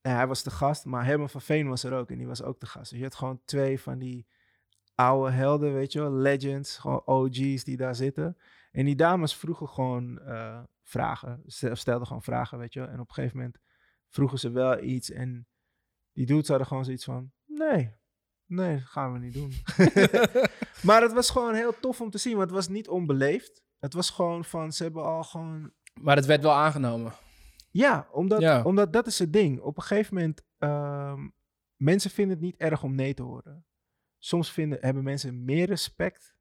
En hij was de gast, maar Herman van Veen was er ook. En die was ook de gast. Dus je had gewoon twee van die oude helden, weet je wel. Legends, gewoon OG's die daar zitten. En die dames vroegen gewoon eh, vragen. Stel- Stelden gewoon vragen, weet je wel. En op een gegeven moment vroegen ze wel iets. En die dudes hadden gewoon zoiets van... Nee, nee, dat gaan we niet doen. maar het was gewoon heel tof om te zien. Want het was niet onbeleefd. Het was gewoon van... Ze hebben al gewoon... Maar het werd wel aangenomen. Ja, omdat, Ja. omdat dat is het ding. Op een gegeven moment... ehm, mensen vinden het niet erg om nee te horen. soms vinden, hebben mensen meer respect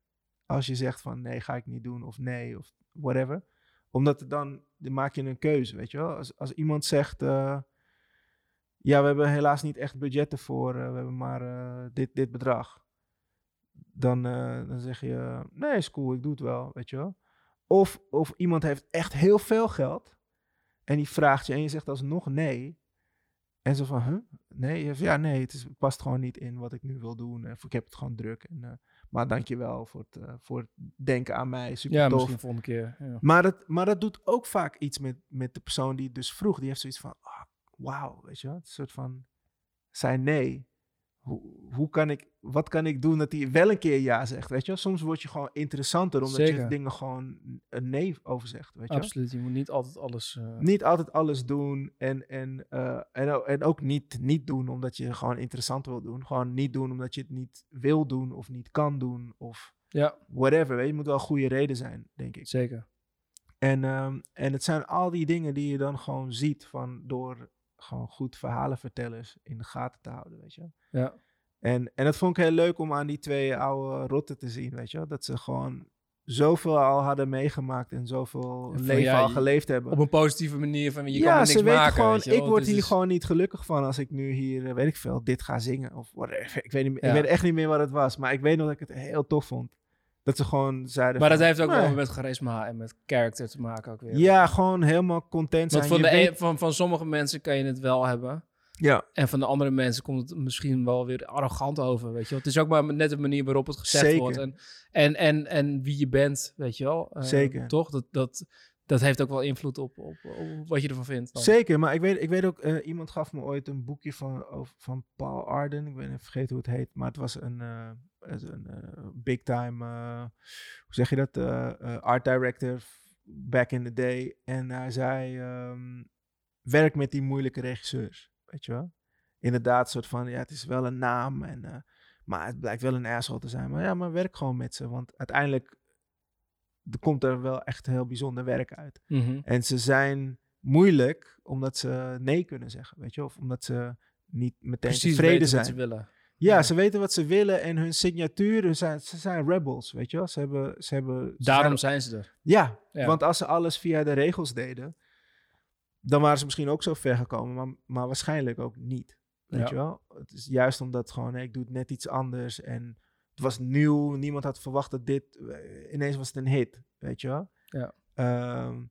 als je zegt van nee, ga ik niet doen of nee of whatever. Omdat het dan, dan maak je een keuze, weet je wel. Als, als iemand zegt, eh, ja, we hebben helaas niet echt budgetten voor, eh, we hebben maar eh, dit, dit bedrag. Dan, eh, dan zeg je, nee, is cool, ik doe het wel, weet je wel. Of, of iemand heeft echt heel veel geld en die vraagt je en je zegt alsnog nee. En zo van, huh? Nee? Zegt, Ja, nee, het, is, past gewoon niet in wat ik nu wil doen. Of ik heb het gewoon druk. En, eh, maar dankjewel voor het, eh, voor het denken aan mij. Super Ja, tof. misschien volgende keer. Ja. Maar dat, maar dat doet ook vaak iets met, met de persoon die het dus vroeg. Die heeft zoiets van, ah, wauw, weet je wel. Een soort van, zei nee. Hoe, hoe kan ik, wat kan ik doen dat hij wel een keer ja zegt, weet je. Soms word je gewoon interessanter omdat je dingen gewoon een nee over zegt, weet je. Absoluut, je moet niet altijd alles... eh, Niet altijd alles doen en, en, eh, en, ook niet, niet doen omdat je gewoon interessant wil doen. Gewoon niet doen omdat je het niet wil doen of niet kan doen of ja, whatever. Weet je, het moet wel een goede reden zijn, denk ik. zeker. En, ehm, en het zijn al die dingen die je dan gewoon ziet van door gewoon goed verhalenvertellers in de gaten te houden, weet je. Ja. En, en dat vond ik heel leuk om aan die twee oude rotten te zien, weet je. Dat ze gewoon zoveel al hadden meegemaakt en zoveel En leven al geleefd hebben. Op een positieve manier van je kan ja, er niks maken. gewoon, weet je ik word Dus hier is- gewoon niet gelukkig van als ik nu hier, eh, weet ik veel, dit ga zingen of whatever. Ik weet, niet, Ja. ik weet echt niet meer wat het was, maar ik weet nog dat ik het heel tof vond. Dat ze gewoon zeiden Maar dat heeft ook nee. wel met charisma en met character te maken ook weer. Ja, gewoon helemaal content zijn. Want van, de weet- van, van sommige mensen kan je het wel hebben. ja, En van de andere mensen komt het misschien wel weer arrogant over, weet je wel. Het is ook maar net de manier waarop het gezegd Zeker. wordt. En, en, en, en wie je bent, weet je wel. Eh, Zeker. Toch? Dat, dat, dat heeft ook wel invloed op, op, op wat je ervan vindt. zeker. Maar ik weet, ik weet ook, eh, iemand gaf me ooit een boekje van, van Paul Arden. Ik ben even vergeten hoe het heet, maar het was een, eh, een eh, big time, hoe zeg je dat, art director back in the day. En hij zei, ehm, werk met die moeilijke regisseurs, weet je wel. Inderdaad, soort van, ja, het is wel een naam, en, maar het blijkt wel een asshole te zijn. Maar ja, maar werk gewoon met ze, want uiteindelijk er komt er wel echt heel bijzonder werk uit. Mhm. En ze zijn moeilijk omdat ze nee kunnen zeggen, weet je, of omdat ze niet meteen Precies tevreden zijn. wat ze willen. Ja, Ja. ze weten wat ze willen en hun signatuur, hun zijn, ze zijn rebels, weet je wel. Ze hebben, ze hebben, ze Daarom zijn- zijn ze er. ja, Ja. want als ze alles via de regels deden, dan waren ze misschien ook zo ver gekomen, maar, maar waarschijnlijk ook niet, weet Ja. je wel. Het is juist omdat gewoon, nee, ik doe het net iets anders en het was nieuw, niemand had verwacht dat dit, eh, ineens was het een hit, weet je wel. Ja. Ehm,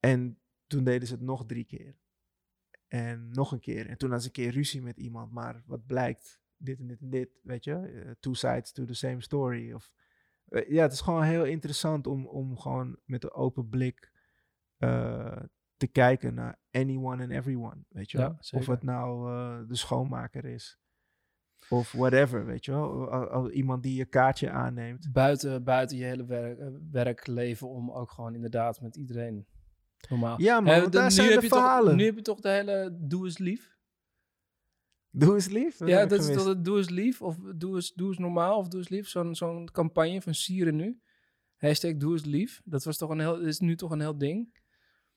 en toen deden ze het nog drie keer. En nog een keer. En toen ze een keer ruzie met iemand. Maar wat blijkt, dit en dit en dit, weet je. Eh, two sides to the same story. Of, eh, ja, het is gewoon heel interessant om, om gewoon met een open blik te kijken naar anyone and everyone, weet je Ja. Of het nou de schoonmaker is. Of whatever, weet je wel. Iemand die je kaartje aanneemt. Buiten, buiten je hele werk, eh, werkleven om ook gewoon inderdaad met iedereen normaal. Ja, de- daar zijn de je toch- verhalen. nu heb je toch de hele doe eens lief? Doe eens lief. Dat ja, dat is gemist. toch het doe eens lief? Of doe eens, doe eens normaal of doe eens lief? Zo'n zo'n campagne van Sieren nu. Hashtag doe eens lief. Dat was toch een heel, is nu toch een heel ding?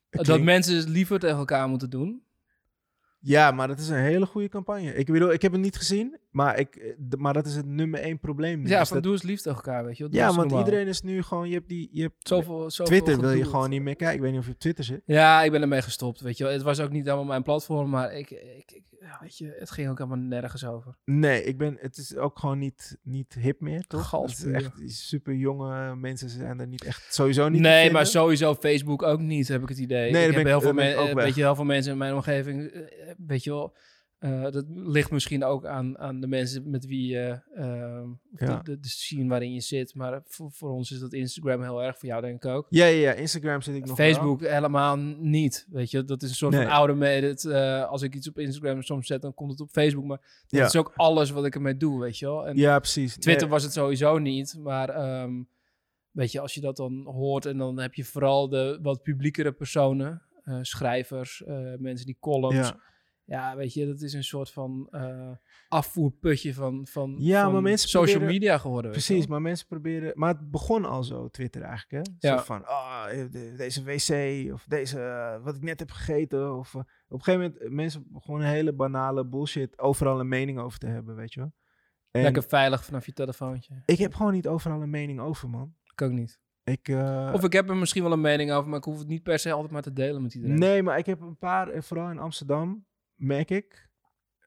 Dat mensen het liever tegen elkaar moeten doen. Ja, maar dat is een hele goede campagne. Ik bedoel, ik heb het niet gezien, maar, ik, eh, maar dat is het nummer één probleem. nu. Ja, Is van dat- doe eens lief tegen elkaar, weet je ja want normaal. iedereen is nu gewoon, je hebt die, je hebt Zoveel, zoveel Twitter wil je gewoon niet meer kijken. Ik weet niet of je op Twitter zit. Ja, ik ben ermee gestopt, weet je. Het was ook niet helemaal mijn platform, maar ik, ik, ik ja, weet je, het ging ook helemaal nergens over. Nee, ik ben, het is ook gewoon niet, niet hip meer, toch? Het is echt super jonge mensen zijn er niet echt, sowieso niet nee, maar sowieso Facebook ook niet, heb ik het idee. Nee, ik heb ben heel ik- veel, ik ook eh, weg. weet je, heel veel mensen in mijn omgeving, eh, weet je wel, eh, dat ligt misschien ook aan, aan de mensen met wie je, eh, Ja. de, de, scene waarin je zit. Maar voor, voor ons is dat Instagram heel erg, voor jou denk ik ook. Ja, ja, ja, Instagram zit ik nog wel. Facebook helemaal niet, weet je. Dat is een soort Nee. van oude mede. eh, als ik iets op Instagram soms zet, dan komt het op Facebook. Maar dat Ja. is ook alles wat ik ermee doe, weet je wel. En Ja, precies. Twitter Nee, was het sowieso niet, maar ehm, weet je, als je dat dan hoort en dan heb je vooral de wat publiekere personen, schrijvers, mensen die columns. Ja. weet je, dat is een soort van eh, afvoerputje van, van, Ja, van maar mensen social proberen- media geworden. Precies, maar mensen proberen... Maar het begon al zo, Twitter eigenlijk, hè? Ja. Zo van, de- deze wc, of deze, eh, wat ik net heb gegeten. Of, op een gegeven moment, mensen begonnen hele banale bullshit overal een mening over te hebben, weet je wel. En Lekker veilig vanaf je telefoontje. ik heb gewoon niet overal een mening over, man. Ik ook niet. Ik, Of ik heb er misschien wel een mening over, maar ik hoef het niet per se altijd maar te delen met iedereen. Nee, maar ik heb een paar, vooral in Amsterdam, merk ik.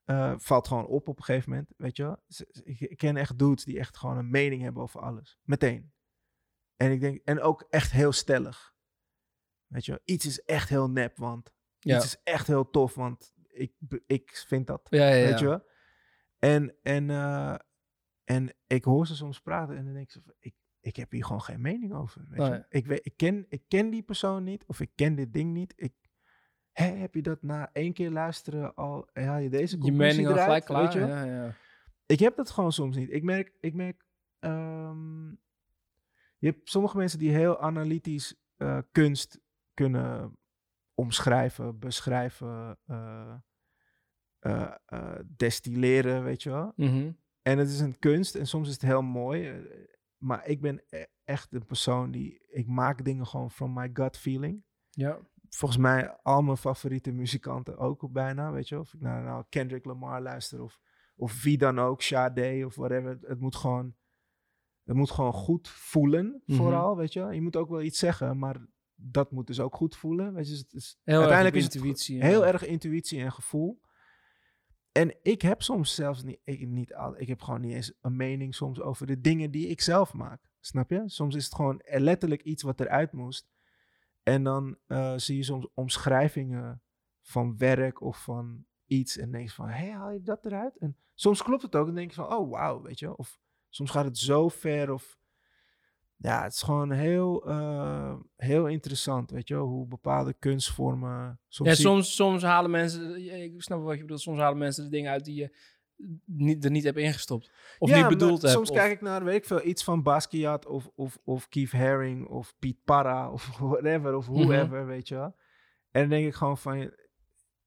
eh, valt gewoon op op een gegeven moment, weet je wel. Ik, ken echt dudes die echt gewoon een mening hebben over alles. Meteen. En ik denk, en ook echt heel stellig. Weet je wel, iets is echt heel nep, want Ja. iets is echt heel tof, want ik, ik vind dat. Ja, ja, ja. Weet je wel? En, en, eh, en ik hoor ze soms praten en dan denk ik, zo van, ik, ik heb hier gewoon geen mening over. Weet je? Ik, weet, ik, ken, ik ken die persoon niet of ik ken dit ding niet. Ik, heb je dat na één keer luisteren al, haal je deze Je conclusie mening al eruit, gelijk klaar. Weet je? Ja, ja. Ik heb dat gewoon soms niet. Ik merk, ik merk ehm, je hebt sommige mensen die heel analytisch eh, kunst kunnen omschrijven, beschrijven, eh, eh, destilleren, weet je wel. Mhm. En het is een kunst en soms is het heel mooi. Maar ik ben e- echt een persoon die, ik maak dingen gewoon from my gut feeling ja. Volgens mij al mijn favoriete muzikanten ook bijna, weet je. Of ik naar nou Kendrick Lamar luister of, of wie dan ook, Sade of whatever. Het, het moet gewoon, het moet gewoon goed voelen, Mhm. vooral, weet je. Je moet ook wel iets zeggen, maar dat moet dus ook goed voelen. Weet je, Dus het is, Heel uiteindelijk erg is het intuïtie. heel ja. erg intuïtie en gevoel. En ik heb soms zelfs niet, ik, niet al, ik heb gewoon niet eens een mening soms over de dingen die ik zelf maak. Snap je? Soms is het gewoon letterlijk iets wat eruit moest. En dan eh, zie je soms omschrijvingen van werk of van iets. En denk je van, hé, haal je dat eruit? En soms klopt het ook. En denk je van, oh, wauw, weet je. Of soms gaat het zo ver. Of ja, het is gewoon heel, eh, heel interessant, weet je wel. Hoe bepaalde kunstvormen... Soms Ja, soms, soms halen mensen, ja, ik snap wat je bedoelt, soms halen mensen de dingen uit die je niet, er niet hebt ingestopt. Of Ja, niet bedoeld hebt. Soms of- kijk ik naar, weet ik veel, iets van Basquiat of, of, of Keith Haring of Piet Parra of whatever of Mhm. whoever, weet je wel. En dan denk ik gewoon van,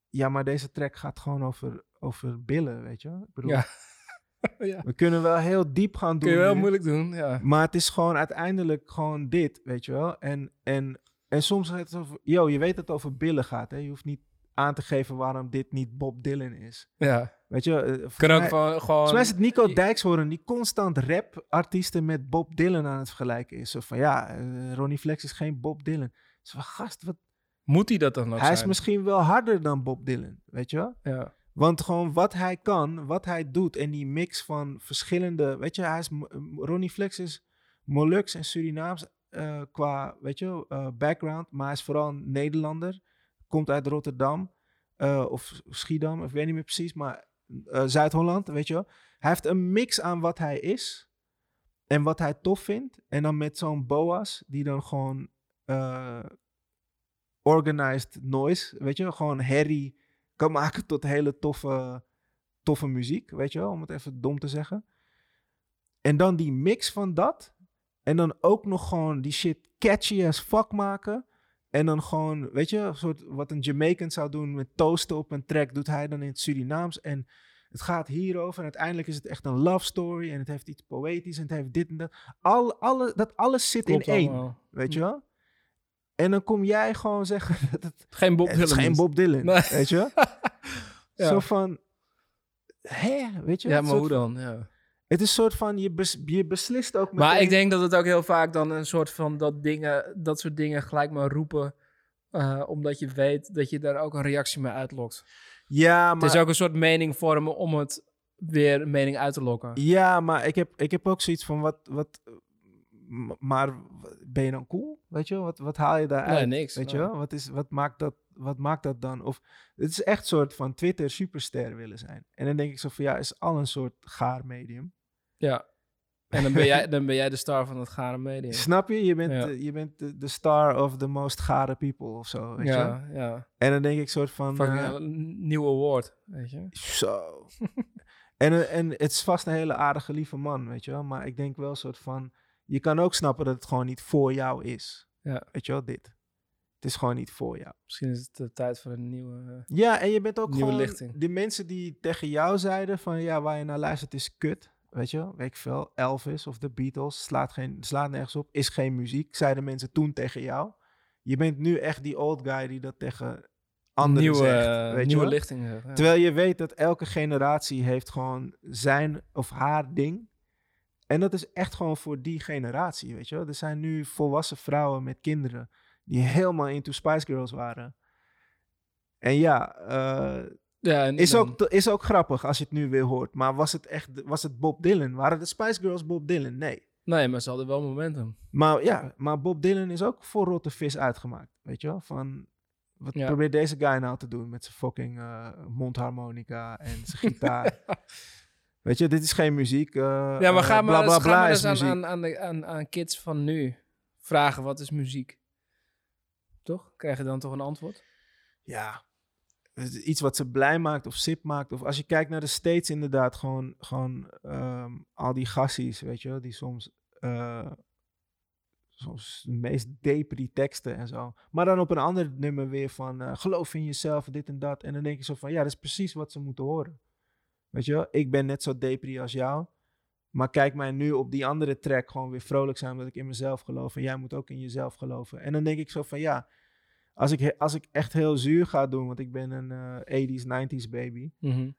ja, maar deze track gaat gewoon over, over billen, weet je wel. Ik bedoel, Ja. ja. we kunnen wel heel diep gaan doen Kun je wel nu, moeilijk doen, ja. maar het is gewoon uiteindelijk gewoon dit, weet je wel. En, en, en soms gaat het over, yo, je weet dat het over billen gaat, hè. Je hoeft niet aan te geven waarom dit niet Bob Dylan is. ja. Weet je, eh, Kan ook van, gewoon... Volgens mij is het Nico Dijkshoorn die constant rapartiesten met Bob Dylan aan het vergelijken is. Zo van ja, eh, Ronnie Flex is geen Bob Dylan. Zo van gast, wat, Moet hij dat dan ook hij is zijn? misschien wel harder dan Bob Dylan, weet je wel? Ja. Want gewoon wat hij kan, wat hij doet en die mix van verschillende, weet je, hij is, Mo- Ronnie Flex is Molux en Surinaams eh, qua, weet je, eh, background, maar hij is vooral een Nederlander, komt uit Rotterdam eh, of Schiedam, ik weet niet meer precies, maar eh, Zuid-Holland, weet je wel. Hij heeft een mix aan wat hij is en wat hij tof vindt en dan met zo'n boas die dan gewoon eh, organized noise, weet je, wel, gewoon herrie kan maken tot hele toffe, toffe muziek, weet je wel, om het even dom te zeggen. En dan die mix van dat. En dan ook nog gewoon die shit catchy as fuck maken. En dan gewoon, weet je, een soort wat een Jamaican zou doen met toasten op een track, doet hij dan in het Surinaams. En het gaat hierover. En uiteindelijk is het echt een love story. En het heeft iets poëtisch. En het heeft dit en dat. Al, alle, dat alles zit Klopt in één, allemaal. weet je wel. En dan kom jij gewoon zeggen dat het Geen Bob het is Dylan geen. Bob Dylan, Nee. weet je wel? Ja. Zo van, hè, weet je Ja, maar hoe dan? Ja. Het is een soort van, je, bes- je beslist ook Maar meteen- ik denk dat het ook heel vaak dan een soort van dat dingen, dat soort dingen gelijk maar roepen. eh, omdat je weet dat je daar ook een reactie mee uitlokt. Ja, maar, Het is ook een soort mening vormen om het weer een mening uit te lokken. ja, maar ik heb, ik heb ook zoiets van, wat, wat, maar ben je dan cool? Weet je wel? Wat, wat haal je daaruit? Nee, niks. Weet je wel? Wat, is, wat, maakt dat, wat maakt dat dan? Of het is echt een soort van Twitter superster willen zijn. En dan denk ik zo van, ja, is al een soort gaar medium. Ja. En dan ben jij, dan ben jij de star van het gare medium. Snap je? Je bent, Ja. de- je bent de, de star of the most gare people of zo, weet je? Ja, ja. En dan denk ik soort van... Eh, een nieuw award, weet je. Zo. en, eh, en het is vast een hele aardige, lieve man, weet je wel. Maar ik denk wel een soort van... Je kan ook snappen dat het gewoon niet voor jou is. Ja. Weet je wel, dit. Het is gewoon niet voor jou. Misschien is het de tijd voor een nieuwe... Ja, en je bent ook Nieuwe gewoon... lichting. De mensen die tegen jou zeiden van... Ja, waar je naar luistert is kut. Weet je weet ik veel. Elvis of de Beatles slaat, geen, slaat nergens op. Is geen muziek, zeiden mensen toen tegen jou. Je bent nu echt die old guy die dat tegen anderen nieuwe, zegt. Weet je nieuwe eh, ja. Terwijl je weet dat elke generatie heeft gewoon zijn of haar ding. En dat is echt gewoon voor die generatie, weet je wel. Er zijn nu volwassen vrouwen met kinderen die helemaal into Spice Girls waren. En ja, eh, ja, en is, ook, is ook grappig als je het nu weer hoort. Maar was het echt, was het Bob Dylan? Waren de Spice Girls Bob Dylan? Nee. Nee, maar ze hadden wel momentum. Maar ja, maar Bob Dylan is ook voor rotte vis uitgemaakt. Weet je wel? Van, wat Ja. probeert deze guy nou te doen met zijn fucking eh, mondharmonica en zijn gitaar? Weet je, dit is geen muziek. eh, Ja, maar eh, ga maar, bla bla eens- ga bla maar is eens aan, aan, aan, de- aan, aan kids van nu vragen wat is muziek. Toch? Krijg je dan toch een antwoord? Ja, iets wat ze blij maakt of sip maakt. Of als je kijkt naar de States inderdaad, gewoon, gewoon ehm, al die gassies, weet je wel, die soms, eh, soms de meest depri teksten en zo. Maar dan op een ander nummer weer van, eh, geloof in jezelf, dit en dat. En dan denk je zo van, ja, dat is precies wat ze moeten horen. Weet je wel, ik ben net zo depri als jou. Maar kijk mij nu op die andere track gewoon weer vrolijk zijn, omdat ik in mezelf geloof. En jij moet ook in jezelf geloven. En dan denk ik zo van, ja, als ik, als ik echt heel zuur ga doen, want ik ben een eh 80s, 90s baby. Mhm.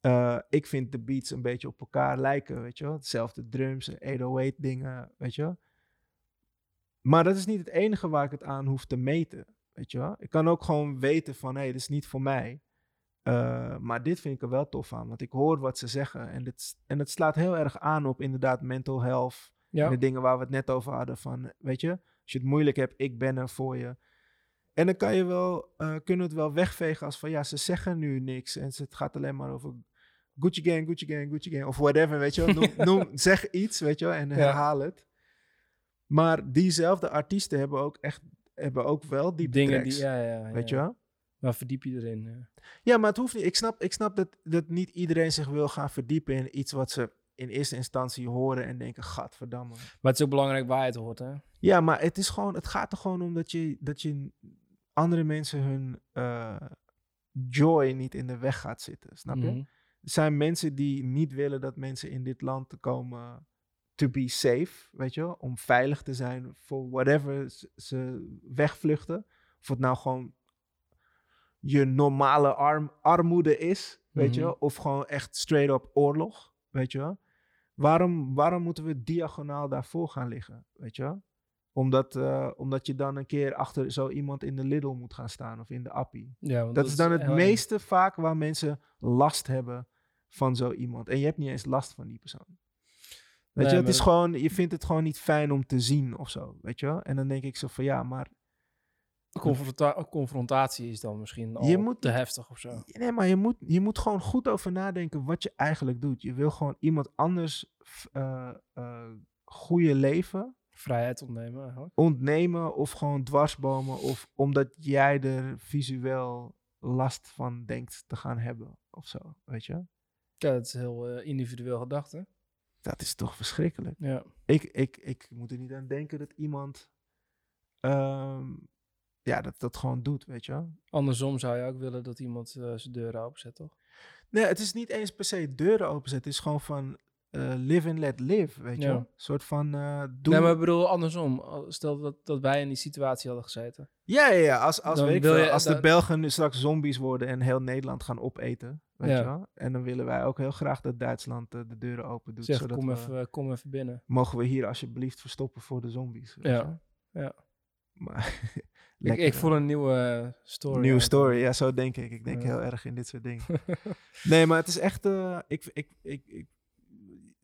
eh, ik vind de beats een beetje op elkaar lijken, weet je wel. Hetzelfde drums, 808 dingen, weet je wel. Maar dat is niet het enige waar ik het aan hoef te meten, weet je wel. Ik kan ook gewoon weten van, hé, hey, dit is niet voor mij. Eh, maar dit vind ik er wel tof aan, want ik hoor wat ze zeggen. En, dit, en het slaat heel erg aan op inderdaad mental health. Ja. En de dingen waar we het net over hadden van, weet je, als je het moeilijk hebt, ik ben er voor je. En dan kan je wel, eh, kunnen het wel wegvegen als van, ja, ze zeggen nu niks. En het gaat alleen maar over Gucci Gang, Gucci Gang, Gucci Gang. Of whatever, weet je wel. Noem, noem- zeg iets, weet je wel, en herhaal het. Maar diezelfde artiesten hebben ook echt, hebben ook wel die Dingen tracks, die, ja, ja, ja, weet je wel. Maar verdiep je erin. ja. Ja, maar het hoeft niet. Ik snap, ik snap dat, dat niet iedereen zich wil gaan verdiepen in iets wat ze in eerste instantie horen en denken, gadverdamme. Maar het is ook belangrijk waar je het hoort, hè? Ja, maar het, is gewoon, het gaat er gewoon om dat je, dat je andere mensen hun eh, joy niet in de weg gaat zitten. Snap je? Mhm. Er zijn mensen die niet willen dat mensen in dit land komen to be safe, weet je wel? Om veilig te zijn voor whatever ze- wegvluchten. Of het nou gewoon je normale arm, armoede is, weet je Mhm. wel? Of gewoon echt straight up oorlog, weet je wel? Waarom, waarom moeten we diagonaal daarvoor gaan liggen, weet je? Omdat, eh, omdat je dan een keer achter zo iemand in de Lidl moet gaan staan of in de Appie. Ja, want Dat is dan het meeste vaak waar mensen last hebben van zo iemand. En je hebt niet eens last van die persoon. Weet Nee, je, het is dat- gewoon, je vindt het gewoon niet fijn om te zien of zo, weet je wel? En dan denk ik zo van ja, maar. Confronta- confrontatie is dan misschien al Je moet- te heftig of zo. nee, maar je, moet, je moet gewoon goed over nadenken wat je eigenlijk doet. Je wil gewoon iemand anders eh, goede leven Vrijheid ontnemen eigenlijk. ontnemen of gewoon dwarsbomen of omdat jij er visueel last van denkt te gaan hebben of zo, weet je? Ja, dat is heel eh, individueel gedacht, hè? Dat is toch verschrikkelijk. Ja. Ik, ik, ik moet er niet aan denken dat iemand ehm, ja, dat dat gewoon doet, weet je wel. Andersom zou je ook willen dat iemand eh, zijn deuren openzet, toch? Nee, het is niet eens per se deuren openzetten. Het is gewoon van eh, live and let live, weet je Ja. Een soort van eh doen. Nee, maar ik bedoel andersom. Stel dat, dat wij in die situatie hadden gezeten. Ja, ja, ja. Als, als, Dan weet ik wil veel, je- als de Belgen nu straks zombies worden en heel Nederland gaan opeten, weet Ja. je wel. En dan willen wij ook heel graag dat Duitsland eh, de deuren open doet. Zeg, zodat kom, we- even, kom even binnen. Mogen we hier alsjeblieft verstoppen voor de zombies? Ja, je? ja. Maar, Ik, ik voel een nieuwe story. Nieuwe story, ja, zo denk ik. Ik denk Ja. heel erg in dit soort dingen. nee, maar het is echt, ik, ik, ik, ik,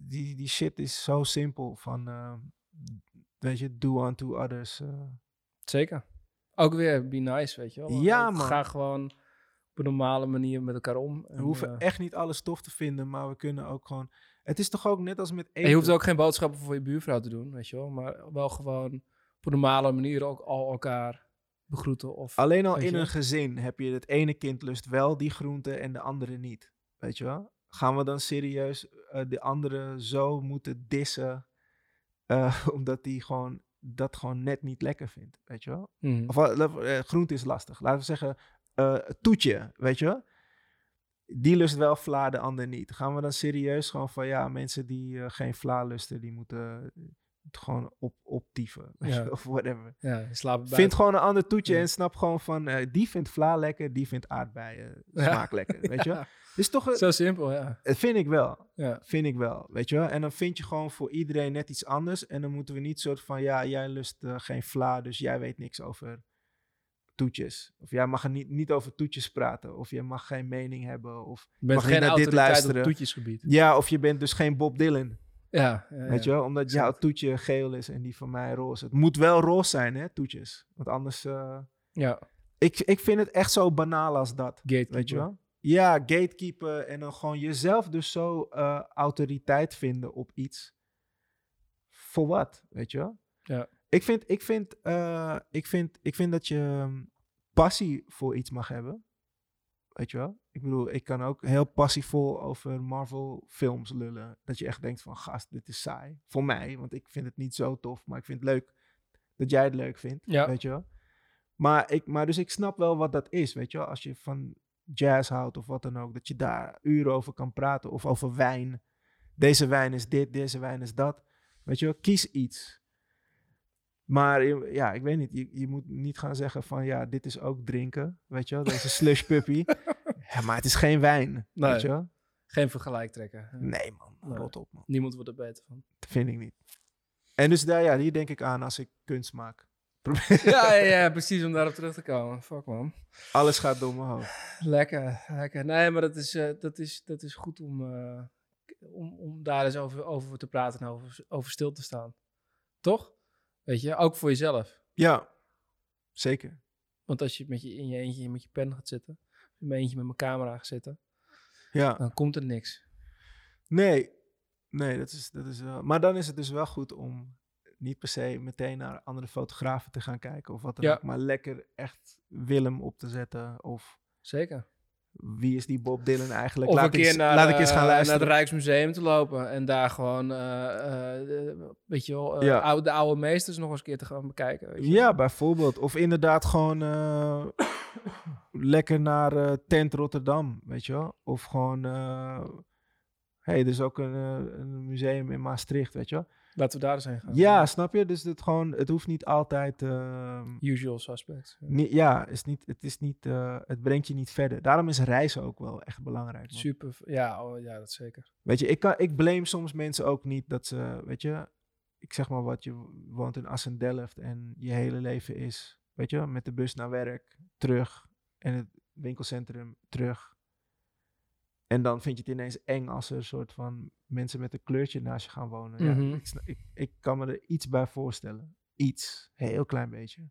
die, die shit is zo simpel van, eh, weet je, do unto others. eh. Zeker. Ook weer be nice, weet je wel. Ja, man. Ga gewoon op een normale manier met elkaar om. we En, hoeven eh, echt niet alles tof te vinden, maar we kunnen ook gewoon, het is toch ook net als met eten. en je hoeft ook geen boodschappen voor je buurvrouw te doen, weet je wel. Maar wel gewoon op een normale manier ook al elkaar begroeten. Of, Alleen al in je? een gezin heb je het ene kind lust wel die groente en de andere niet. Weet je wel? Gaan we dan serieus eh, de andere zo moeten dissen, eh, omdat die gewoon dat gewoon net niet lekker vindt, weet je wel? Mhm. Of uh, groente is lastig. Laten we zeggen, eh, toetje, weet je wel? Die lust wel vla, de ander niet. Gaan we dan serieus gewoon van, ja, mensen die eh, geen vla lusten, die moeten, gewoon op, optieven. Ja. Of whatever. Ja. Vind gewoon een ander toetje Ja. en snap gewoon van... eh, die vindt vla lekker, die vindt aardbeien smaak lekker. Weet je Dus toch, een- Zo simpel, ja. dat vind ik wel. ja. Vind ik wel, weet je wel. En dan vind je gewoon voor iedereen net iets anders. En dan moeten we niet soort van... Ja, jij lust eh, geen vla, dus jij weet niks over toetjes. Of jij mag er niet, niet over toetjes praten. Of je mag geen mening hebben. Of Je Mag geen naar dit luisteren? op toetjesgebied. Ja, of je bent dus geen Bob Dylan. Ja, ja, Weet je wel? Omdat jouw toetje geel is en die van mij roze. Het moet wel roze zijn, hè, toetjes. Want anders... eh, Ja, ik, ik vind het echt zo banaal als dat. gatekeeper. Weet je wel? Ja, gatekeeper en dan gewoon jezelf dus zo eh, autoriteit vinden op iets. Voor wat, weet je wel? Ja. Ik vind, ik vind, eh, ik vind, ik vind dat je ehm, passie voor iets mag hebben. Weet je wel? Ik bedoel, ik kan ook heel passievol over Marvel films lullen. Dat je echt denkt van, gast, dit is saai. Voor mij, want ik vind het niet zo tof, maar ik vind het leuk dat jij het leuk vindt. Ja. Weet je wel? Maar, ik, maar dus ik snap wel wat dat is, weet je wel? Als je van jazz houdt of wat dan ook, dat je daar uren over kan praten. Of over wijn. Deze wijn is dit, deze wijn is dat. Weet je wel? Kies iets. Maar je- ja, ik weet niet. Je, je moet niet gaan zeggen van ja, dit is ook drinken. Weet je wel? Deze slush puppy. ja, maar het is geen wijn. Nee. Weet je wel? Geen vergelijk trekken. Nee man, Nee. rot op man. Niemand wordt er beter van. Dat vind ik niet. En dus daar, ja, hier denk ik aan als ik kunst maak. Ja, ja, ja, precies om daarop terug te komen. Fuck man. Alles gaat door mijn hoofd. Lekker, lekker. Nee, maar dat is, eh, dat is, dat is goed om, eh, om, om daar eens over, over te praten en over, over stil te staan. Toch? Weet je, ook voor jezelf. Ja, zeker. Want als je met je in je eentje met je pen gaat zitten, in mijn eentje met mijn camera gaat zitten, Ja. dan komt er niks. Nee, nee, dat is, dat is wel. Maar dan is het dus wel goed om niet per se meteen naar andere fotografen te gaan kijken of wat dan Ja. ook, maar lekker echt Willem op te zetten of Zeker. wie is die Bob Dylan eigenlijk? Of laat een keer eens, naar, laat ik eens gaan eh, luisteren. naar het Rijksmuseum te lopen en daar gewoon, eh, eh, de- weet je wel, eh, Ja. oude, de oude meesters nog eens een keer te gaan bekijken. Weet je Ja, wel. bijvoorbeeld. Of inderdaad gewoon eh, lekker naar eh, Tent Rotterdam, weet je wel? Of gewoon, eh hey, er is ook een, eh, een museum in Maastricht, weet je wel? Laten we daar eens heen gaan. Ja, snap je? Dus het, gewoon, het hoeft niet altijd... ehm, Usual suspects. Ja. Ja, is niet, het, is niet, eh, het brengt je niet verder. Daarom is reizen ook wel echt belangrijk. man. Super, ja, oh, ja, dat zeker. Weet je, ik, kan, ik blame soms mensen ook niet dat ze, weet je, ik zeg maar wat, je woont in Assen-Delft en je hele leven is, weet je, met de bus naar werk, terug en het winkelcentrum terug. En dan vind je het ineens eng als er een soort van mensen met een kleurtje naast je gaan wonen. Mhm. Ja, ik, sna- ik, ik kan me er iets bij voorstellen. Iets. Heel klein beetje.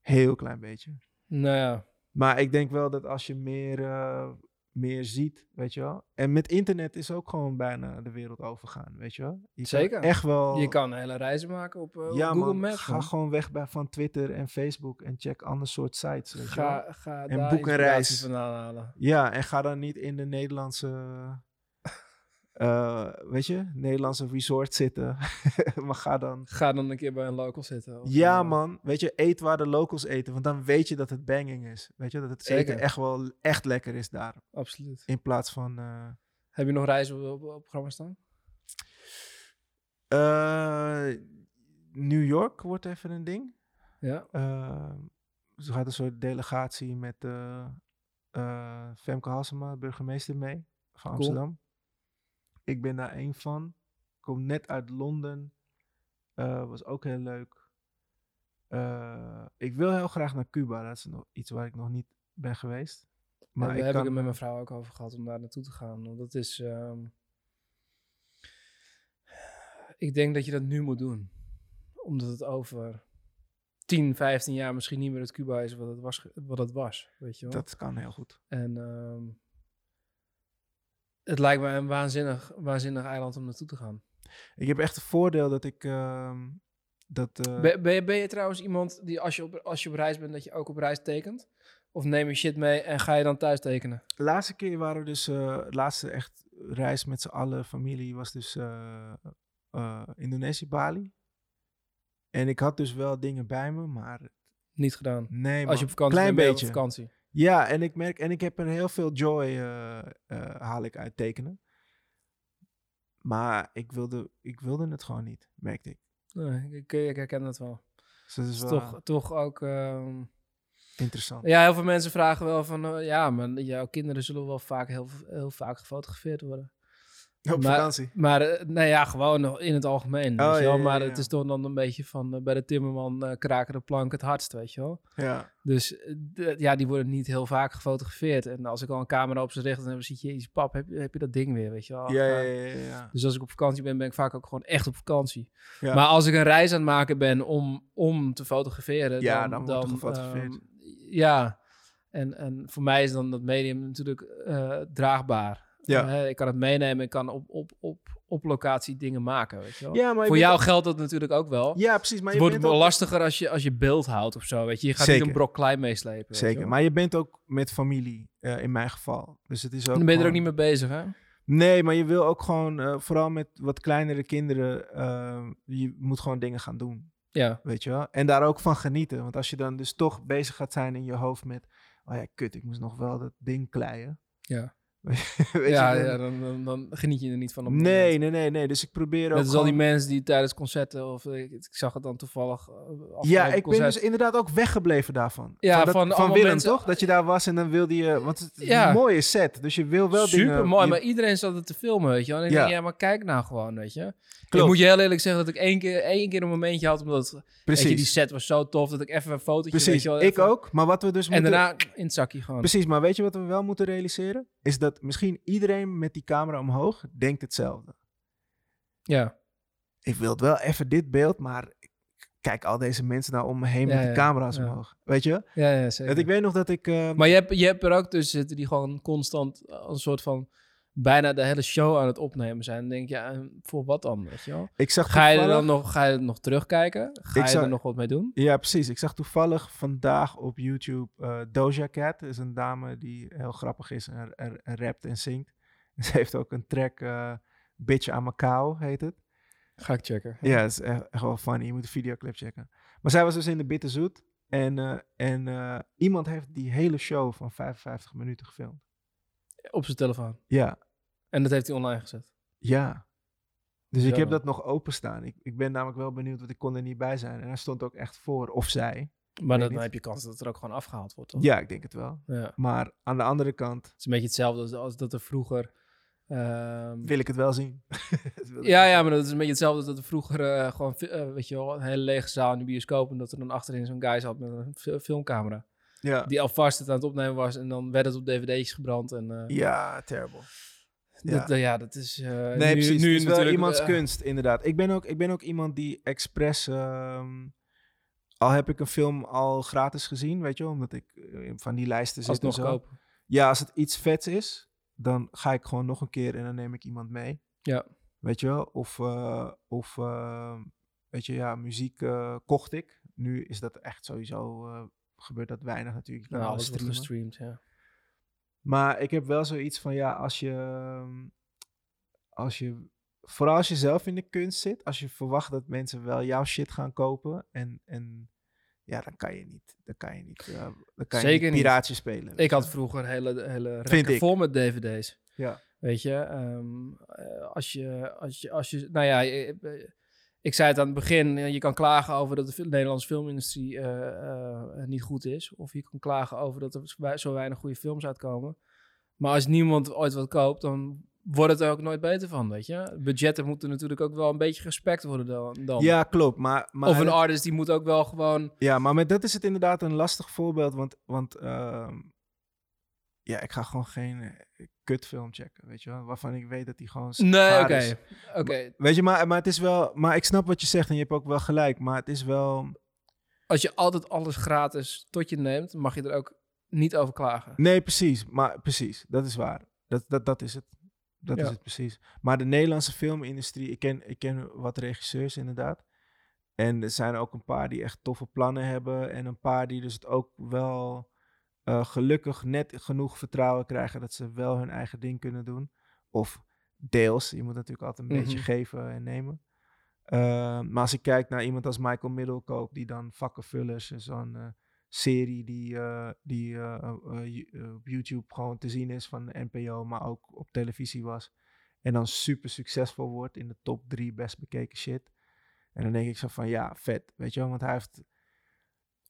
Heel klein beetje. Nou ja, Maar ik denk wel dat als je meer, eh, meer ziet, weet je wel. En met internet is ook gewoon bijna de wereld overgaan, weet je wel. Je Zeker. Echt wel. je kan hele reizen maken op, eh, op Google Maps. Ga man. gewoon weg bij, van Twitter en Facebook en check ander soort sites. Weet je wel. Ga, ga En daar boek een reis. vandaan halen. Ja, en ga dan niet in de Nederlandse, eh, weet je, Nederlandse resort zitten. maar ga dan. Ga dan een keer bij een local zitten. of, Ja, eh, man. Weet je, eet waar de locals eten. Want dan weet je dat het banging is. Weet je, dat het Zeker. echt wel echt lekker is daar. Absoluut. In plaats van. eh, Heb je nog reizen op, op, op programma staan? New York wordt even een ding. Ja. Uh, er gaat een soort delegatie met Femke Halsema, burgemeester, mee van Cool. Amsterdam. Ik ben daar één van. Kom net uit Londen. Eh, was ook heel leuk. Eh, ik wil heel graag naar Cuba. Dat is nog iets waar ik nog niet ben geweest. Maar daar ik heb kan, ik het met mijn vrouw ook over gehad om daar naartoe te gaan. Want dat is... ehm, ik denk dat je dat nu moet doen. Omdat het over 10, 15 jaar misschien niet meer het Cuba is wat het was. Wat het was weet je wel? dat kan heel goed. En ehm, het lijkt me een waanzinnig, waanzinnig eiland om naartoe te gaan. Ik heb echt het voordeel dat ik... ehm, dat, eh, Ben, ben, je, ben je trouwens iemand die als je, op, als je op reis bent, dat je ook op reis tekent? Of neem je shit mee en ga je dan thuis tekenen? De laatste keer waren we dus, de laatste echt reis met z'n allen, familie, was dus eh, Indonesië, Bali. En ik had dus wel dingen bij me, maar Niet gedaan. nee man, Als je op vakantie klein bent, beetje. op vakantie. Ja, en ik merk, en ik heb er heel veel joy, eh, eh, haal ik uit tekenen. Maar ik wilde, ik wilde het gewoon niet, merkte ik. Nee, ik, ik herken dat wel. Dus dat is wel is toch, toch ook... ehm, interessant. ja, heel veel mensen vragen wel van... eh, ja, maar jouw kinderen zullen wel vaak heel, heel vaak gefotografeerd worden. Op maar- vakantie. Maar eh, nee, ja, gewoon nog in het algemeen. Oh, weet je wel? ja, ja, maar ja. het is toch dan een beetje van... eh, bij de timmerman eh, kraken de plank het hardst, weet je wel. Ja. Dus ja, die worden niet heel vaak gefotografeerd. En als ik al een camera op ze richt, dan zie je iets, pap, heb, je- heb je dat ding weer, weet je wel. Ja, ja, ja. Dus als ik op vakantie ben, ben ik vaak ook gewoon echt op vakantie. Ja. Maar als ik een reis aan het maken ben om, om te fotograferen, Ja, dan, dan er gefotografeerd. ehm, ja, en, en voor mij is dan dat medium natuurlijk draagbaar. Ja. Eh, ik kan het meenemen, ik kan op, op, op, op locatie dingen maken, weet je wel. Ja, maar voor jou geldt dat natuurlijk ook wel. Ja, precies. Maar het je wordt bent wel ook- lastiger als je, als je beeld houdt of zo, weet je. Je gaat Zeker. niet een brok klei meeslepen. Zeker. Maar je bent ook met familie, eh, in mijn geval. Dus het is ook Dan ben je er ook niet mee bezig, hè? Nee, maar je wil ook gewoon, eh, vooral met wat kleinere kinderen, je moet gewoon dingen gaan doen. Ja, Weet je wel? En daar ook van genieten. Want als je dan dus toch bezig gaat zijn in je hoofd met, oh ja, kut, ik moest nog wel dat ding kleien. ja. Weet ja, je, ja dan, dan, dan geniet je er niet van op Nee, moment. nee, nee, nee. Dus ik probeer ook Net als al die mensen die tijdens concerten, of ik, ik zag het dan toevallig. eh, Ja, ik ben dus inderdaad ook weggebleven daarvan. Ja, van, dat- van Willem, mensen- toch? Dat je daar was en dan wilde je... Want het is Ja. een mooie set, dus je wil wel dingen... Super mooi, je- maar iedereen zat het te filmen, weet je wel. En ik Ja. denk, ja, maar kijk nou gewoon, weet je. Ik moet je heel eerlijk zeggen dat ik één keer, één keer een momentje had, omdat weet Precies, je, die set was zo tof, dat ik even een fotootje, weet precies. je wel, ik ook. Maar wat we dus En moeten... daarna in het zakje gewoon. Precies, maar weet je wat we wel moeten realiseren? Is dat misschien iedereen met die camera omhoog denkt hetzelfde. Ja, Ik wil het wel even dit beeld, maar kijk al deze mensen nou om me heen Ja, met die ja, camera's ja. omhoog. Weet je? ja, ja zeker. Dat ik weet nog dat ik... eh, Maar je hebt, je hebt er ook tussen zitten die gewoon constant als een soort van bijna de hele show aan het opnemen zijn. Dan denk je, ja, voor wat dan, weet je wel? ik zag Ga je er dan nog, ga je er nog terugkijken? Ga Ik je er nog wat mee doen? Ja, precies. Ik zag toevallig vandaag op YouTube eh, Doja Cat. Dat is een dame die heel grappig is en, en, en rapt en zingt. Ze heeft ook een track, eh Bitch aan Macau heet het. Ga ik checken. Ja, het is echt, echt wel funny. Je moet de videoclip checken. Maar zij was dus in de Bitterzoet. En, eh, en iemand heeft die hele show van 55 minuten gefilmd. Op zijn telefoon. Ja, En dat heeft hij online gezet. ja. Dus ik heb dat nog openstaan. Ik, ik ben namelijk wel benieuwd, want ik kon er niet bij zijn. En hij stond ook echt voor, of zij. Maar dan heb je kans dat het er ook gewoon afgehaald wordt, toch? Ja, ik denk het wel. Ja. Het Maar aan de andere kant is een beetje hetzelfde als, als dat er vroeger... ehm, wil ik het wel zien. Ja, ja, maar dat is een beetje hetzelfde als dat er vroeger eh, gewoon, eh, weet je wel, een hele lege zaal in de bioscoop en dat er dan achterin zo'n guy zat met een fi- filmcamera. Ja, Die alvast het aan het opnemen was en dan werd het op dvd'tjes gebrand en... eh, ja terrible. Ja. Dat, eh, ja, dat is... eh, Nee, nu, precies. Nu het is wel iemands eh, kunst, inderdaad. Ik ben ook, ik ben ook iemand die expres... ehm, al heb ik een film al gratis gezien, weet je wel, omdat ik eh, van die lijsten zit en alsnog zo. kopen. Ja, als het iets vets is, dan ga ik gewoon nog een keer en dan neem ik iemand mee. Ja. Weet je wel? Of, of eh, weet je, ja, muziek kocht ik. Nu is dat echt sowieso, gebeurt dat weinig natuurlijk. Nou, alles wordt gestreamd, ja. Maar ik heb wel zoiets van, ja, als je, ehm, als je, vooral als je zelf in de kunst zit, als je verwacht dat mensen wel jouw shit gaan kopen en, en ja, dan kan je niet, dan kan je niet, eh, dan kan je Zeker niet niet. piraatje spelen. Ik je had vroeger hele, hele Vind rekken vol met dvd's. Ja. Weet je, ehm, eh, als je, als je, als je, nou ja, je- eh, ik zei het aan het begin, eh, je kan klagen over dat de Nederlandse filmindustrie eh, eh, niet goed is. Of je kan klagen over dat er zo wei- zo weinig goede films uitkomen. Maar als niemand ooit wat koopt, dan wordt het er ook nooit beter van, weet je. Budgetten moeten natuurlijk ook wel een beetje respect worden dan. dan. Ja, klopt. Maar, maar of een artist, die moet ook wel gewoon... Ja, maar met dat is het inderdaad een lastig voorbeeld. Want, want ehm, ja, ik ga gewoon geen eh, kutfilm checken, weet je wel. Waarvan ik weet dat die gewoon Nee, oké. Oké, Weet je, maar, maar het is wel... Maar ik snap wat je zegt en je hebt ook wel gelijk. Maar het is wel... als je altijd alles gratis tot je neemt, mag je er ook niet over klagen. Nee, precies. Maar precies, dat is waar. Dat, dat, dat is het. Dat Ja. is het precies. Maar de Nederlandse filmindustrie, ik ken, ik ken wat regisseurs inderdaad. En er zijn ook een paar die echt toffe plannen hebben. En een paar die dus het ook wel eh, gelukkig net genoeg vertrouwen krijgen dat ze wel hun eigen ding kunnen doen. Of deels. Je moet natuurlijk altijd een beetje Mhm. geven en nemen. Eh, maar als ik kijk naar iemand als Michael Middelkoop, die dan vakkenvullers, en zo'n eh, serie die, die op YouTube gewoon te zien is van de NPO, maar ook op televisie was. En dan super succesvol wordt in de top drie best bekeken shit. En dan denk ik zo van, ja, vet, weet je wel. Want hij heeft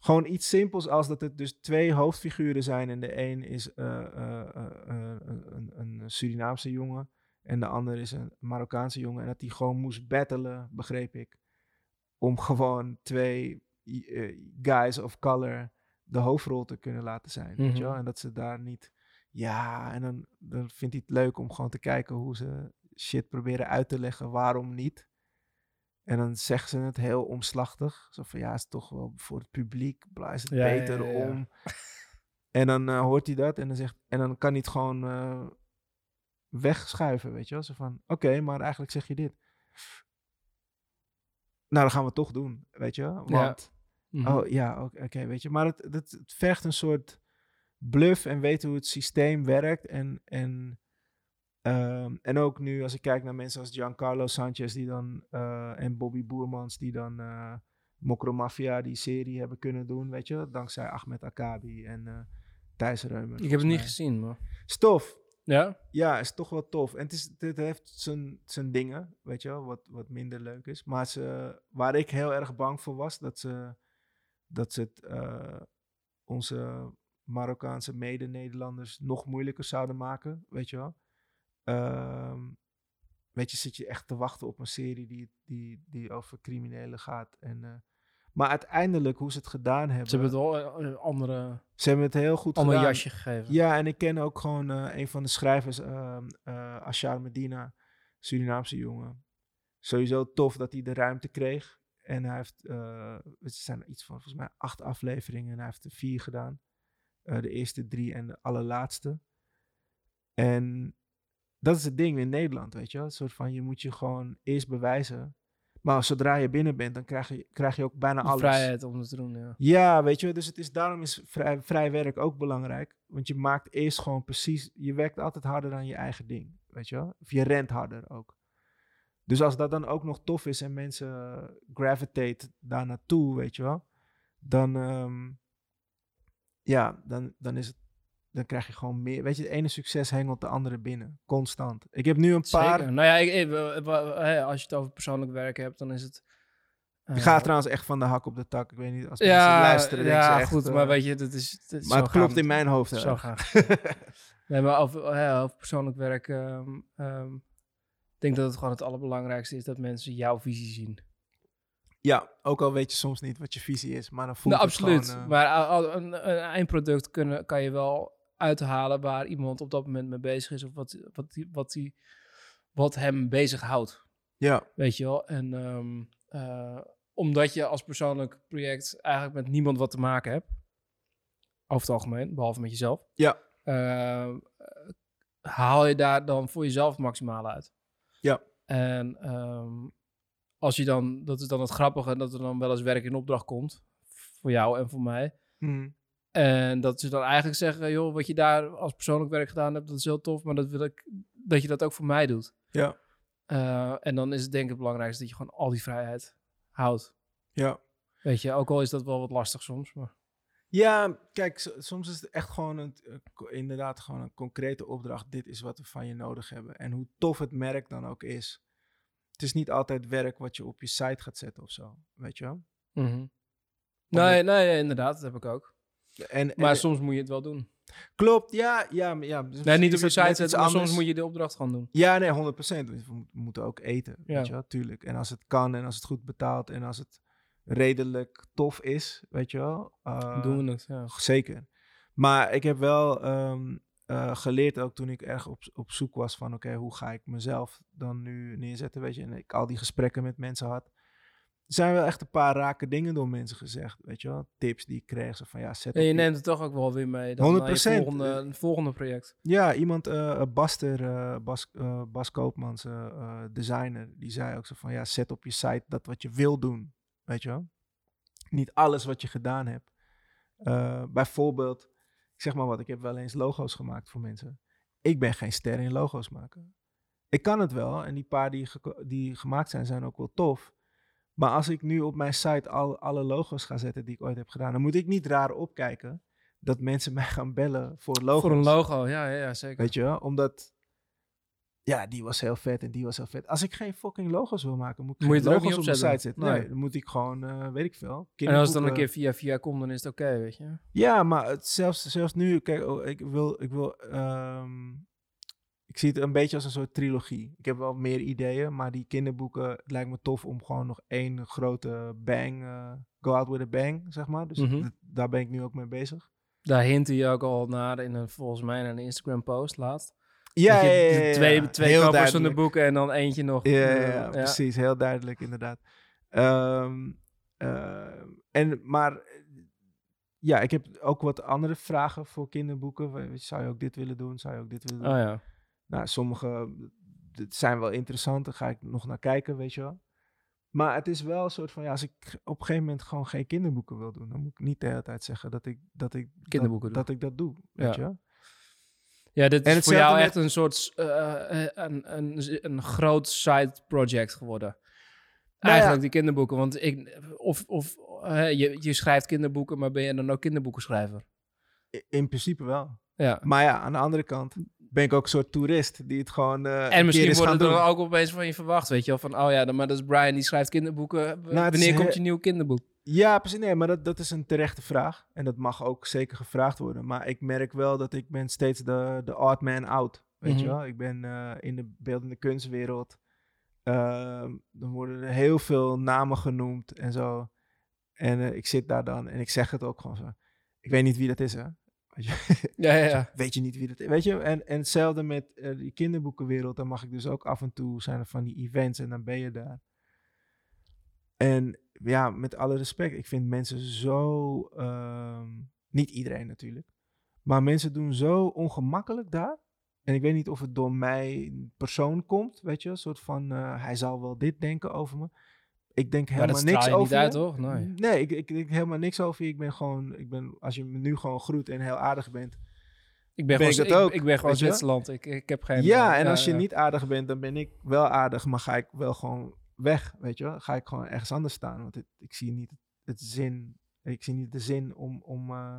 gewoon iets simpels als dat het dus twee hoofdfiguren zijn. En de een is eh, eh, eh, een, een Surinaamse jongen en de ander is een Marokkaanse jongen. En dat die gewoon moest battelen, begreep ik. Om gewoon twee guys of color de hoofdrol te kunnen laten zijn. weet je wel? Mhm. En dat ze daar niet... Ja, en dan, dan vindt hij het leuk om gewoon te kijken hoe ze shit proberen uit te leggen waarom niet. En dan zeggen ze het heel omslachtig. Zo van ja, is toch wel voor het publiek, bla, is het Ja, beter ja, ja. om. En dan eh, hoort hij dat en dan, zegt, en dan kan hij het gewoon eh, wegschuiven, weet je wel. Zo van, oké, maar eigenlijk zeg je dit. Nou, dan gaan we het toch doen, weet je wel. Want, Mhm. oh ja, oké, oké, weet je. Maar het, het, het vergt een soort bluff en weten hoe het systeem werkt. En, en, ehm, en ook nu, als ik kijk naar mensen als Giancarlo Sanchez die dan, eh, en Bobby Boermans, die dan eh Mokro Mafia, die serie hebben kunnen doen, weet je, dankzij Ahmed Akabi en eh Thijs Reumer. ik heb het niet gezien, maar... Stof, Ja? ja, is toch wel tof. En het, is, het heeft zijn, zijn dingen, weet je wel, wat, wat minder leuk is. Maar ze, waar ik heel erg bang voor was, dat ze, dat ze het, eh, onze Marokkaanse mede-Nederlanders nog moeilijker zouden maken, weet je wel. Ehm, weet je, zit je echt te wachten op een serie die, die, die over criminelen gaat. En, eh, maar uiteindelijk, hoe ze het gedaan hebben, Ze hebben het een andere, ze hebben het heel goed ander gedaan. jasje gegeven. Ja, en ik ken ook gewoon eh, een van de schrijvers, ehm eh Ashar Medina, Surinaamse jongen. Sowieso tof dat hij de ruimte kreeg. En hij heeft, eh, het zijn iets van volgens mij acht afleveringen en hij heeft er vier gedaan. Eh, de eerste drie en de allerlaatste. En dat is het ding in Nederland, weet je wel. Een soort van, je moet je gewoon eerst bewijzen. Maar zodra je binnen bent, dan krijg je, krijg je ook bijna De alles. vrijheid om het te doen, ja. Ja, weet je, dus het is, daarom is vrij, vrij werk ook belangrijk. Want je maakt eerst gewoon precies, je werkt altijd harder dan je eigen ding, weet je wel. Of je rent harder ook. Dus als dat dan ook nog tof is en mensen gravitate daar naartoe, weet je wel. Dan, ehm, ja, dan, dan is het, dan krijg je gewoon meer. Weet je, het ene succes hengelt de andere binnen, constant. Ik heb nu een paar, Zeker. Nou ja, ik, ik- we- we- hè, als je het over persoonlijk werk hebt, dan is het... ik eh, ga trouwens echt van de hak op de tak. Ik weet niet, als mensen Ja, luisteren, ja echt, goed, eh, maar weet je, dat is... dat maar het klopt in mijn hoofd. Zo gaan. nee, maar over, persoonlijk werk... ehm, ehm, ik denk dat het gewoon het allerbelangrijkste is dat mensen jouw visie zien. Ja, ook al weet je soms niet wat je visie is, maar dan voelt Nou, het absoluut. gewoon... eh, Maar een, een eindproduct kunnen, kan je wel uithalen waar iemand op dat moment mee bezig is of wat, wat, die, wat, die, wat hem bezighoudt. ja, Weet je wel? En ehm, eh, omdat je als persoonlijk project eigenlijk met niemand wat te maken hebt, over het algemeen, behalve met jezelf, ja, eh, haal je daar dan voor jezelf het maximale uit. Ja. En ehm, als je dan, dat is dan het grappige, dat er dan wel eens werk in opdracht komt, voor jou en voor mij. mm, En dat ze dan eigenlijk zeggen, joh, wat je daar als persoonlijk werk gedaan hebt, dat is heel tof, maar dat wil ik, dat je dat ook voor mij doet. ja, Eh, en dan is het denk ik het belangrijkste dat je gewoon al die vrijheid houdt. ja. Weet je, ook al is dat wel wat lastig soms. Maar... Ja, kijk, soms is het echt gewoon een, eh, inderdaad gewoon een concrete opdracht. Dit is wat we van je nodig hebben. En hoe tof het merk dan ook is. Het is niet altijd werk wat je op je site gaat zetten of zo, weet je wel? Mhm. Nee, nee, inderdaad, dat heb ik ook. En, Maar en- soms moet je het wel doen. klopt, ja, ja, ja. Nee, niet op je site zetten, maar soms moet je de opdracht gewoon doen. Ja, nee, 100%. We mo- moeten ook eten, Ja. weet je wel, tuurlijk. En als het kan en als het goed betaalt en als het redelijk tof is, weet je wel. eh, doen we het, ja. Zeker. Maar ik heb wel ehm, eh, geleerd, ook toen ik erg op, op zoek was van, oké, hoe ga ik mezelf dan nu neerzetten, weet je. En ik al die gesprekken met mensen had. Er zijn wel echt een paar rake dingen door mensen gezegd, weet je wel. Tips die ik kreeg, zo van, ja, zet En je neemt het toch ook wel weer mee. Dan 100%. naar je volgende, volgende project. Ja, iemand, eh Baster, eh, Bas, eh, Bas Koopmans, eh, eh, designer, die zei ook zo van, ja, zet op je site dat wat je wil doen, weet je wel. Niet alles wat je gedaan hebt. Eh, bijvoorbeeld, ik zeg maar wat, ik heb wel eens logo's gemaakt voor mensen. Ik ben geen ster in logo's maken. Ik kan het wel en die paar die, die gemaakt zijn, zijn ook wel tof. Maar als ik nu op mijn site al, alle logo's ga zetten die ik ooit heb gedaan, dan moet ik niet raar opkijken dat mensen mij gaan bellen voor logo's. Voor een logo, ja, ja, ja zeker. Weet je wel? Omdat, ja, die was heel vet en die was heel vet. Als ik geen fucking logo's wil maken, moet ik Moet je logo's op mijn site zetten? Nee, Nee. dan moet ik gewoon, eh, weet ik veel. En als het dan een keer via via komt, dan is het oké, weet je. Ja, maar het, zelfs, zelfs nu, kijk, oh, ik wil, ik wil, ehm, ik zie het een beetje als een soort trilogie. Ik heb wel meer ideeën, maar die kinderboeken, het lijkt me tof om gewoon nog één grote bang, eh, go out with a bang, zeg maar. Dus Mhm. daar ben ik nu ook mee bezig. Daar hintte je ook al naar in een, volgens mij in een Instagram post laatst. Ja, je ja, ja, ja, Twee, twee kopers van de boeken en dan eentje nog. Ja, ja, eh, ja, precies. Heel duidelijk, inderdaad. Ehm, ehm, en, maar ja, ik heb ook wat andere vragen voor kinderboeken. Zou je ook dit willen doen? Zou je ook dit willen doen? Oh ja. Nou, sommige dit zijn wel interessant. Daar ga ik nog naar kijken, weet je wel. Maar het is wel een soort van, ja, als ik op een gegeven moment gewoon geen kinderboeken wil doen, dan moet ik niet de hele tijd zeggen dat ik dat, ik, Kinderboeken dat, dat ik dat doe, weet Ja. je wel. Ja, dit En is voor jou met- echt een soort eh, eh, een, een, een groot side project geworden. Nou Eigenlijk ja. die kinderboeken. Want ik, of, of je, je schrijft kinderboeken, maar ben je dan ook kinderboekenschrijver? In principe wel. Ja. Maar ja, aan de andere kant ben ik ook een soort toerist die het gewoon eh, En misschien wordt het er ook opeens van je verwacht, weet je wel. Van, oh ja, dan, maar dat is Brian, die schrijft kinderboeken. Nou, Wanneer komt je nieuw kinderboek? Ja, precies. Nee, maar dat, dat is een terechte vraag. En dat mag ook zeker gevraagd worden. Maar ik merk wel dat ik ben steeds de, de odd man out. Weet Mhm. je wel? Ik ben eh, in de beeldende kunstwereld. Ehm dan worden er heel veel namen genoemd en zo. En eh, ik zit daar dan en ik zeg het ook gewoon zo. Ik weet niet wie dat is, hè? Weet je, Ja, ja, ja. weet je niet wie dat is? Weet je? En, en hetzelfde met eh, die kinderboekenwereld. Dan mag ik dus ook af en toe zijn er van die events en dan ben je daar. En ja, met alle respect, ik vind mensen zo. ehm, niet iedereen natuurlijk. Maar mensen doen zo ongemakkelijk daar. En ik weet niet of het door mij persoon komt, weet je, een soort van eh, hij zal wel dit denken over me. Ik denk helemaal niks niet over uit, je. toch? Nee. Nee, ik, ik denk helemaal niks over je. Ik ben gewoon, ik ben, als je me nu gewoon groet en heel aardig bent. Ik ben, Ben gewoon, ik dat ook, ik ben gewoon? Zwitserland. Ik, ik heb geen... ja, eh, en als je niet aardig bent, dan ben ik wel aardig, maar ga ik wel gewoon weg, weet je wel. Ga ik gewoon ergens anders staan, want het, ik zie niet het zin, ik zie niet de zin om, om eh,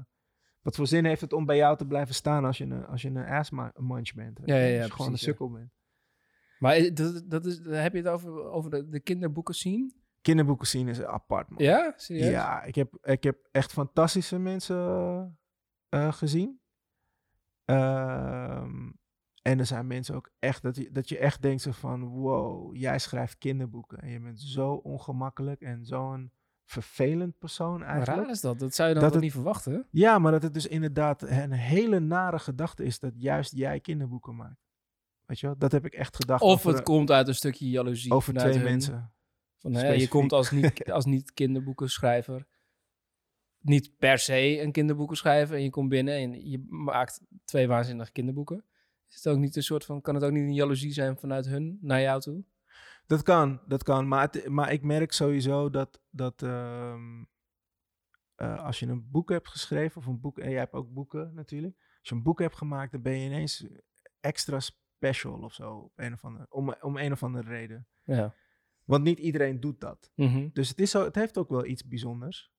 wat voor zin heeft het om bij jou te blijven staan als je een, als je een assmunch bent? Ja, je? ja, ja, als je gewoon een ja. sukkel bent. Maar dat, dat is, heb je het over, over de, de kinderboeken zien? Kinderboeken zien is apart, man. Ja? Serieus? Ja, ik heb, ik heb echt fantastische mensen eh, gezien. Ehm, en er zijn mensen ook echt, dat je, dat je echt denkt zo van, wow, jij schrijft kinderboeken. En je bent zo ongemakkelijk en zo'n vervelend persoon eigenlijk. raar is dat? Dat zou je dan Dat het- niet verwachten? Ja, maar dat het dus inderdaad een hele nare gedachte is dat juist jij kinderboeken maakt. Weet je wel, dat heb ik echt gedacht Of over, het komt uit een stukje jaloezie. over twee hun. mensen. Van, hè, je komt als niet, als niet kinderboekenschrijver. Niet per se een kinderboekenschrijver. En je komt binnen en je maakt twee waanzinnige kinderboeken. Is het ook niet een soort van, kan het ook niet een jaloezie zijn vanuit hun naar jou toe? Dat kan, dat kan. Maar, het, maar ik merk sowieso dat, dat ehm, eh, als je een boek hebt geschreven, of een boek, en jij hebt ook boeken natuurlijk. Als je een boek hebt gemaakt, dan ben je ineens extra special of zo. Op een of andere, om, om een of andere reden. Ja. Want niet iedereen doet dat. Mhm. Dus het, is zo, het heeft ook wel iets bijzonders.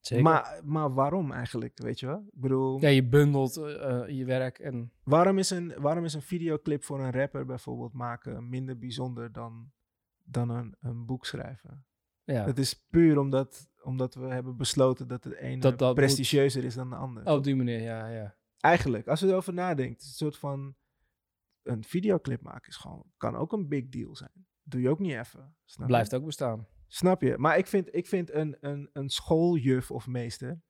Zeker. Maar, maar waarom eigenlijk, weet je wel? Ik bedoel, ja, je bundelt eh, eh, je werk en... waarom, is een, waarom is een videoclip voor een rapper bijvoorbeeld maken minder bijzonder dan, dan een, een boek schrijven? Ja. Het is puur omdat, omdat we hebben besloten dat de ene Dat dat moet- prestigieuzer is dan de ander. Oh, op die manier, ja, ja. Eigenlijk, als je erover nadenkt, een soort van een videoclip maken is gewoon, kan ook een big deal zijn. Doe je ook niet even. Snap Blijft je? ook bestaan. Snap je? Maar ik vind, ik vind een, een, een schooljuf of meester,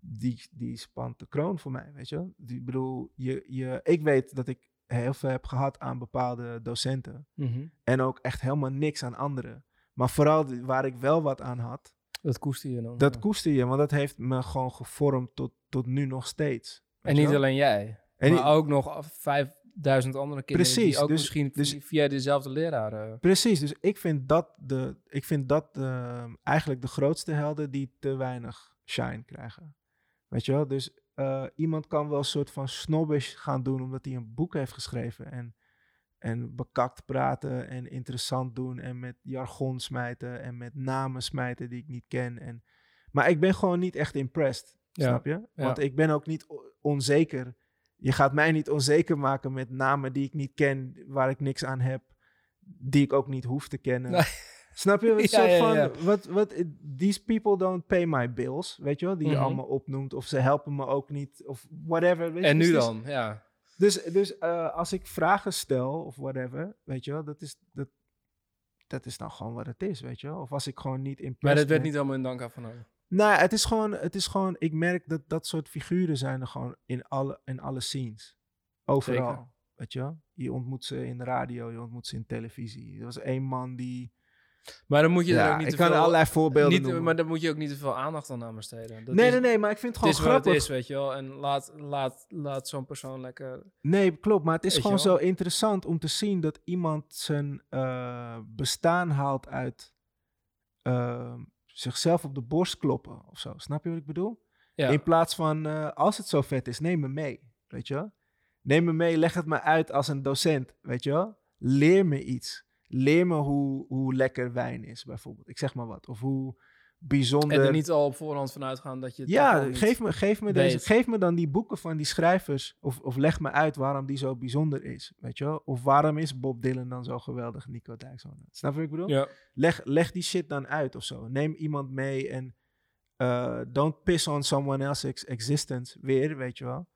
die, die spant de kroon voor mij, weet je? Die, ik bedoel, je, je, ik weet dat ik heel veel heb gehad aan bepaalde docenten. Mhm. En ook echt helemaal niks aan anderen. Maar vooral die- waar ik wel wat aan had, Dat koester je dan. Dat ja. koester je, want dat heeft me gewoon gevormd tot, tot nu nog steeds. En niet alleen jij, En maar ook nog 5000 andere kinderen Precies, die ook dus- misschien dus- vi- via dezelfde leraar... eh, Precies, dus ik vind dat, de, ik vind dat eh, eigenlijk de grootste helden die te weinig shine krijgen. Weet je wel? Dus eh, iemand kan wel een soort van snobbish gaan doen omdat hij een boek heeft geschreven. En, en bekakt praten en interessant doen en met jargon smijten en met namen smijten die ik niet ken. En, maar ik ben gewoon niet echt impressed, Ja, snap je? ja. Want ik ben ook niet onzeker Je gaat mij niet onzeker maken met namen die ik niet ken, waar ik niks aan heb, die ik ook niet hoef te kennen. Nee. Snap je? Wat Ja, ja, van, ja. Wat, wat, these people don't pay my bills, weet je wel? Die je Mhm. allemaal opnoemt. Of ze helpen me ook niet, of whatever. Weet je? En Dus nu dan? Ja. Dus, dus eh, als ik vragen stel of whatever, weet je wel, dat is, dat, dat is dan gewoon wat het is, weet je wel. Of als ik gewoon niet in Maar dat werd niet allemaal in dank afgenomen. Nou, ja, het is gewoon, het is gewoon, ik merk dat dat soort figuren zijn er gewoon in alle, in alle scenes. Overal, Zeker. weet je wel. Je ontmoet ze in de radio, je ontmoet ze in televisie. Er was één man die... Maar dan moet je er ook niet ik te kan veel... allerlei voorbeelden niet, noemen. Maar dan moet je ook niet te veel aandacht aan aan besteden. Dat nee, is, nee, nee, maar ik vind het Het gewoon is wat grappig. het is, weet je wel. En laat, laat, laat zo'n persoon lekker... Nee, klopt. Maar het is gewoon zo interessant om te zien dat iemand zijn eh, bestaan haalt uit eh, zichzelf op de borst kloppen of zo. Snap je wat ik bedoel? Ja. In plaats van, eh, als het zo vet is, neem me mee. Weet je wel? Neem me mee, leg het me uit als een docent. Weet je wel? Leer me iets. Leer me hoe, hoe lekker wijn is, bijvoorbeeld. Ik zeg maar wat. Of hoe bijzonder... En er niet al op voorhand vanuit gaan dat je Ja, geef me, geef, me deze, geef me dan die boeken van die schrijvers. Of, of leg me uit waarom die zo bijzonder is. Weet je wel? Of waarom is Bob Dylan dan zo geweldig, Nico Dijkshoorn? Snap je wat ik bedoel? Ja. Leg, leg die shit dan uit of zo. Neem iemand mee en eh, don't piss on someone else's existence weer, weet je wel.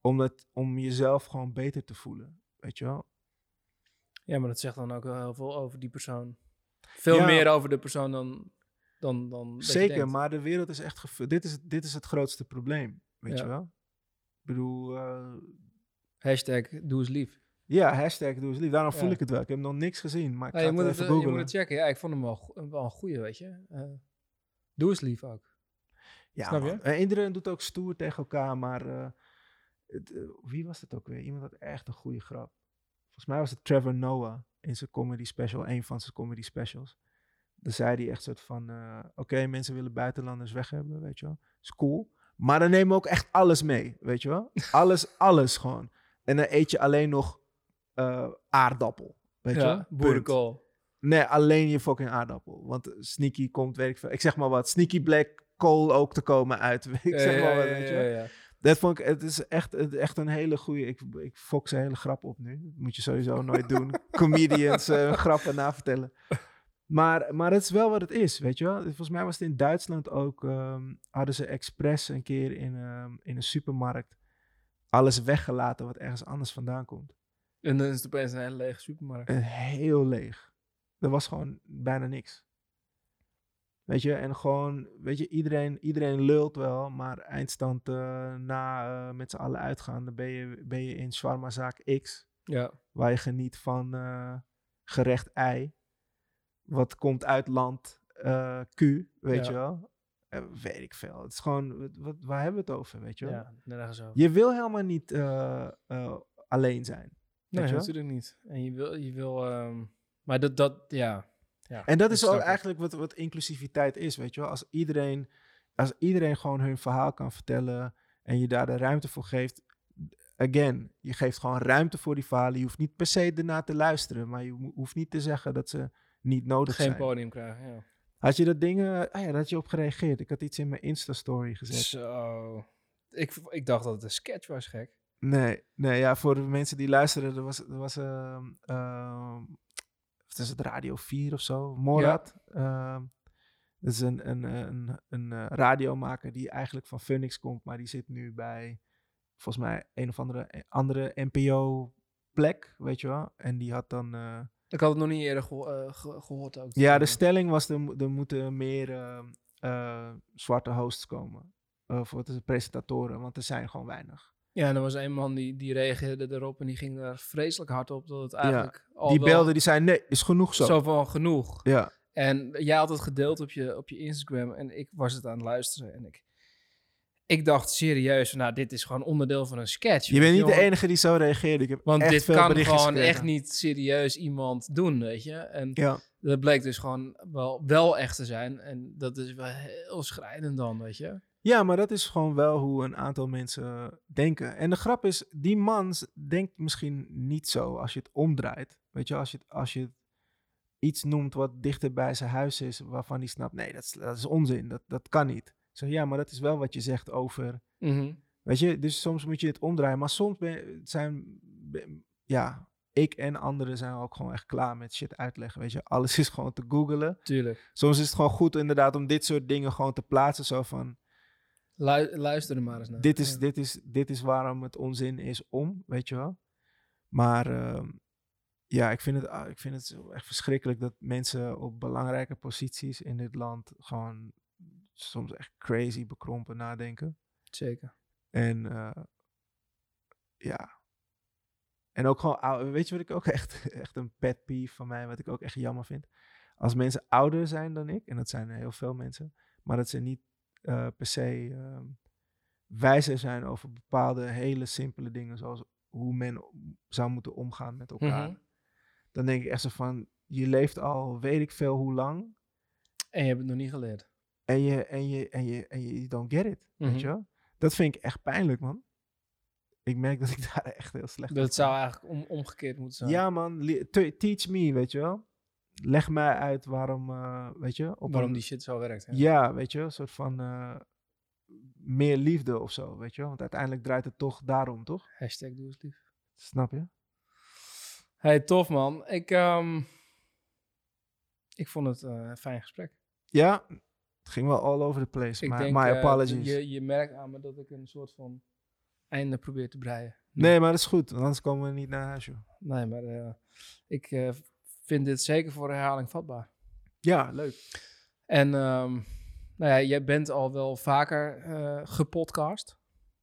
Omdat, om jezelf gewoon beter te voelen, weet je wel. ja, maar dat zegt dan ook wel heel veel over die persoon. Veel Ja. meer over de persoon dan... dan, dan dat Zeker, denkt. maar de wereld is echt... gevu- Dit is, dit is het grootste probleem, weet Ja. je wel. Ik bedoel... eh, Hashtag doe eens lief. Ja, hashtag doe eens lief. Daarom voel ik het wel. Ik heb nog niks gezien, maar ik Ja, ga je, het moet wel het, even eh, je googlen. moet het checken. Ja, ik vond hem wel, go- wel een goeie, weet je. Eh, doe eens lief ook. Ja, Snap je? man. En iedereen doet ook stoer tegen elkaar, maar eh, het, eh, wie was het ook weer? Iemand had echt een goede grap. Volgens mij was het Trevor Noah in zijn comedy special, een van zijn comedy specials. Dan zei hij echt soort van, eh, oké, mensen willen buitenlanders weg hebben, weet je wel. Is cool. Maar dan nemen we ook echt alles mee, weet je wel. Alles, alles gewoon. En dan eet je alleen nog eh, aardappel, weet je wel. ja, Punt. boerenkool. Nee, alleen je fucking aardappel. Want Sneaky komt, weet ik veel. Ik zeg maar wat. Sneaky Black Coal ook te komen uit. ik zeg maar wat, weet je wel. Dat vond ik, het is echt, echt een hele goede. Ik, ik fok ze hele grap op nu. Dat moet je sowieso nooit doen. Comedians eh, grappen navertellen. Maar, maar het is wel wat het is, weet je wel. Volgens mij was het in Duitsland ook. ehm, hadden ze expres een keer in, ehm, in een supermarkt. alles weggelaten wat ergens anders vandaan komt. En dan is het opeens een hele lege supermarkt. Heel leeg. Er was gewoon bijna niks. Weet je, en gewoon, weet je, iedereen, iedereen lult wel, maar eindstand eh, na eh, met z'n allen uitgaan, dan ben je, ben je in shawarmazaak X, Ja. waar je geniet van eh, gerecht ei, wat komt uit land eh, Q, weet Ja. je wel. Eh, weet ik veel. Het is gewoon, wat, wat, waar hebben we het over, weet je wel. ja, nergens over. Je wil helemaal niet eh, alleen zijn. Nee, je natuurlijk niet. En je wil, je wil ehm, maar dat, dat, ja. ja En dat is ook eigenlijk wat, wat inclusiviteit is, weet je wel. Als iedereen, als iedereen gewoon hun verhaal kan vertellen en je daar de ruimte voor geeft. Again, je geeft gewoon ruimte voor die verhalen. Je hoeft niet per se ernaar te luisteren, maar je hoeft niet te zeggen dat ze niet nodig Geen zijn. podium krijgen, ja. Had je dat ding, eh, ah ja, daar had je op gereageerd. Ik had iets in mijn Insta-story gezet. Zo. Ik, ik dacht dat het een sketch was, gek. Nee, nee, ja, voor de mensen die luisteren, er was, er was ehm ehm, wat is het, Radio 4 of zo, Morad. Ehm, dat is een, een, een, een eh, radiomaker die eigenlijk van Phoenix komt, maar die zit nu bij, volgens mij, een of andere, eh, andere NPO-plek, weet je wel. En die had dan... eh, Ik had het nog niet eerder geho- eh, ge- gehoord ook. ja, de Eh, stelling was, er, er moeten meer ehm, eh, zwarte hosts komen. eh, voor de presentatoren, want er zijn gewoon weinig. Ja, en er was een man die, die reageerde erop en die ging daar vreselijk hard op. Dat het eigenlijk al die wel belde, die zei, nee, is genoeg zo. zo van genoeg. Ja. En jij had het gedeeld op je, op je Instagram en ik was het aan het luisteren. En ik, ik dacht serieus, nou, dit is gewoon onderdeel van een sketch. Je bent niet de enige die zo reageerde. Ik heb Want echt dit veel kan gewoon gekregen. echt niet serieus iemand doen, weet je. En Ja, dat bleek dus gewoon wel, wel echt te zijn. En dat is wel heel schrijnend dan, weet je. ja, maar dat is gewoon wel hoe een aantal mensen denken. En de grap is, die man denkt misschien niet zo als je het omdraait. Weet je, als je, als je iets noemt wat dichter bij zijn huis is, waarvan hij snapt, nee, dat is, dat is onzin, dat, dat kan niet. Zeg, ja, maar dat is wel wat je zegt over, Mhm. Weet je, dus soms moet je het omdraaien. Maar soms ben, zijn, ben- ja, ik en anderen zijn ook gewoon echt klaar met shit uitleggen. Weet je, alles is gewoon te googelen. Tuurlijk. Soms is het gewoon goed inderdaad om dit soort dingen gewoon te plaatsen. Zo van, Lu- luister er maar eens naar. dit is, Ja. dit, is, dit is waarom het onzin is om, weet je wel. Maar ehm, ja, ik vind, het, ah, ik vind het echt verschrikkelijk dat mensen op belangrijke posities in dit land gewoon soms echt crazy bekrompen nadenken. Zeker. En eh, ja. En ook gewoon, weet je wat ik ook echt, echt een pet peeve van mij, wat ik ook echt jammer vind? Als mensen ouder zijn dan ik, en dat zijn heel veel mensen, maar dat ze niet eh, per se ehm, wijzer zijn over bepaalde hele simpele dingen, zoals hoe men zou moeten omgaan met elkaar. Mhm. Dan denk ik echt zo van, je leeft al weet ik veel hoe lang, En je hebt het nog niet geleerd. En je, en je, en je, en je you don't get it, Mhm. weet je wel? Dat vind ik echt pijnlijk, man. Ik merk dat ik daar echt heel slecht Dat zou ben. eigenlijk om, omgekeerd moeten zijn. Ja, man. Teach me, weet je wel. Leg mij uit waarom, eh, weet je. Op Waarom een- die shit zo werkt. hè? Ja, weet je, een soort van eh, meer liefde of zo, weet je wel. Want uiteindelijk draait het toch daarom, toch? Hashtag doe eens lief. Snap je? Hey, tof man. Ik, ehm, ik vond het eh, een fijn gesprek. Ja, het ging wel all over the place. Ik maar denk, my eh, apologies. je, je merkt aan me dat ik een soort van einde probeer te breien. Nee, maar dat is goed, anders komen we niet naar huis, joh. Nee, maar eh, ik eh, vind dit zeker voor herhaling vatbaar. Ja, leuk. En ehm, nou ja, jij bent al wel vaker gepodcast.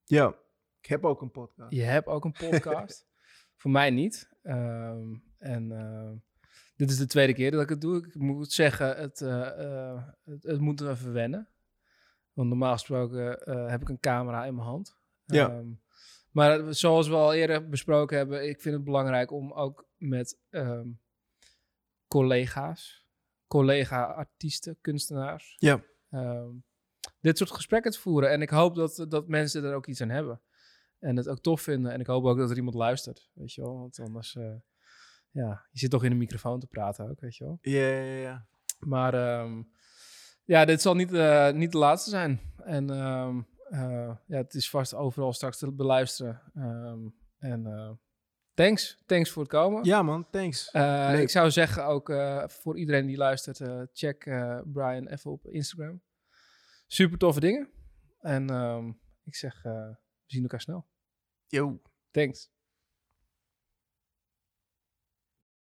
Ja, ik heb ook een podcast. Je hebt ook een podcast. Voor mij niet. Ehm, en ehm, dit is de tweede keer dat ik het doe. Ik moet zeggen, het, eh, eh, het, het moet er even wennen. Want normaal gesproken eh, heb ik een camera in mijn hand. Ja. Ehm, maar zoals we al eerder besproken hebben, ik vind het belangrijk om ook met ehm, collega's, collega-artiesten, kunstenaars, Ja. ehm, dit soort gesprekken te voeren. En ik hoop dat, dat mensen er ook iets aan hebben. En het ook tof vinden. En ik hoop ook dat er iemand luistert, weet je wel. Want anders, ja, je zit toch in een microfoon te praten ook, weet je wel. Ja, ja, ja. Maar ehm, ja, dit zal niet, eh, niet de laatste zijn. En ehm, eh, ja, het is vast overal straks te beluisteren. Ehm, en eh, thanks. Thanks voor het komen. Ja, man, thanks. Ik zou zeggen ook voor iedereen die luistert, check Brian even op Instagram. Super toffe dingen. En ik zeg, we zien elkaar snel. Yo. Thanks.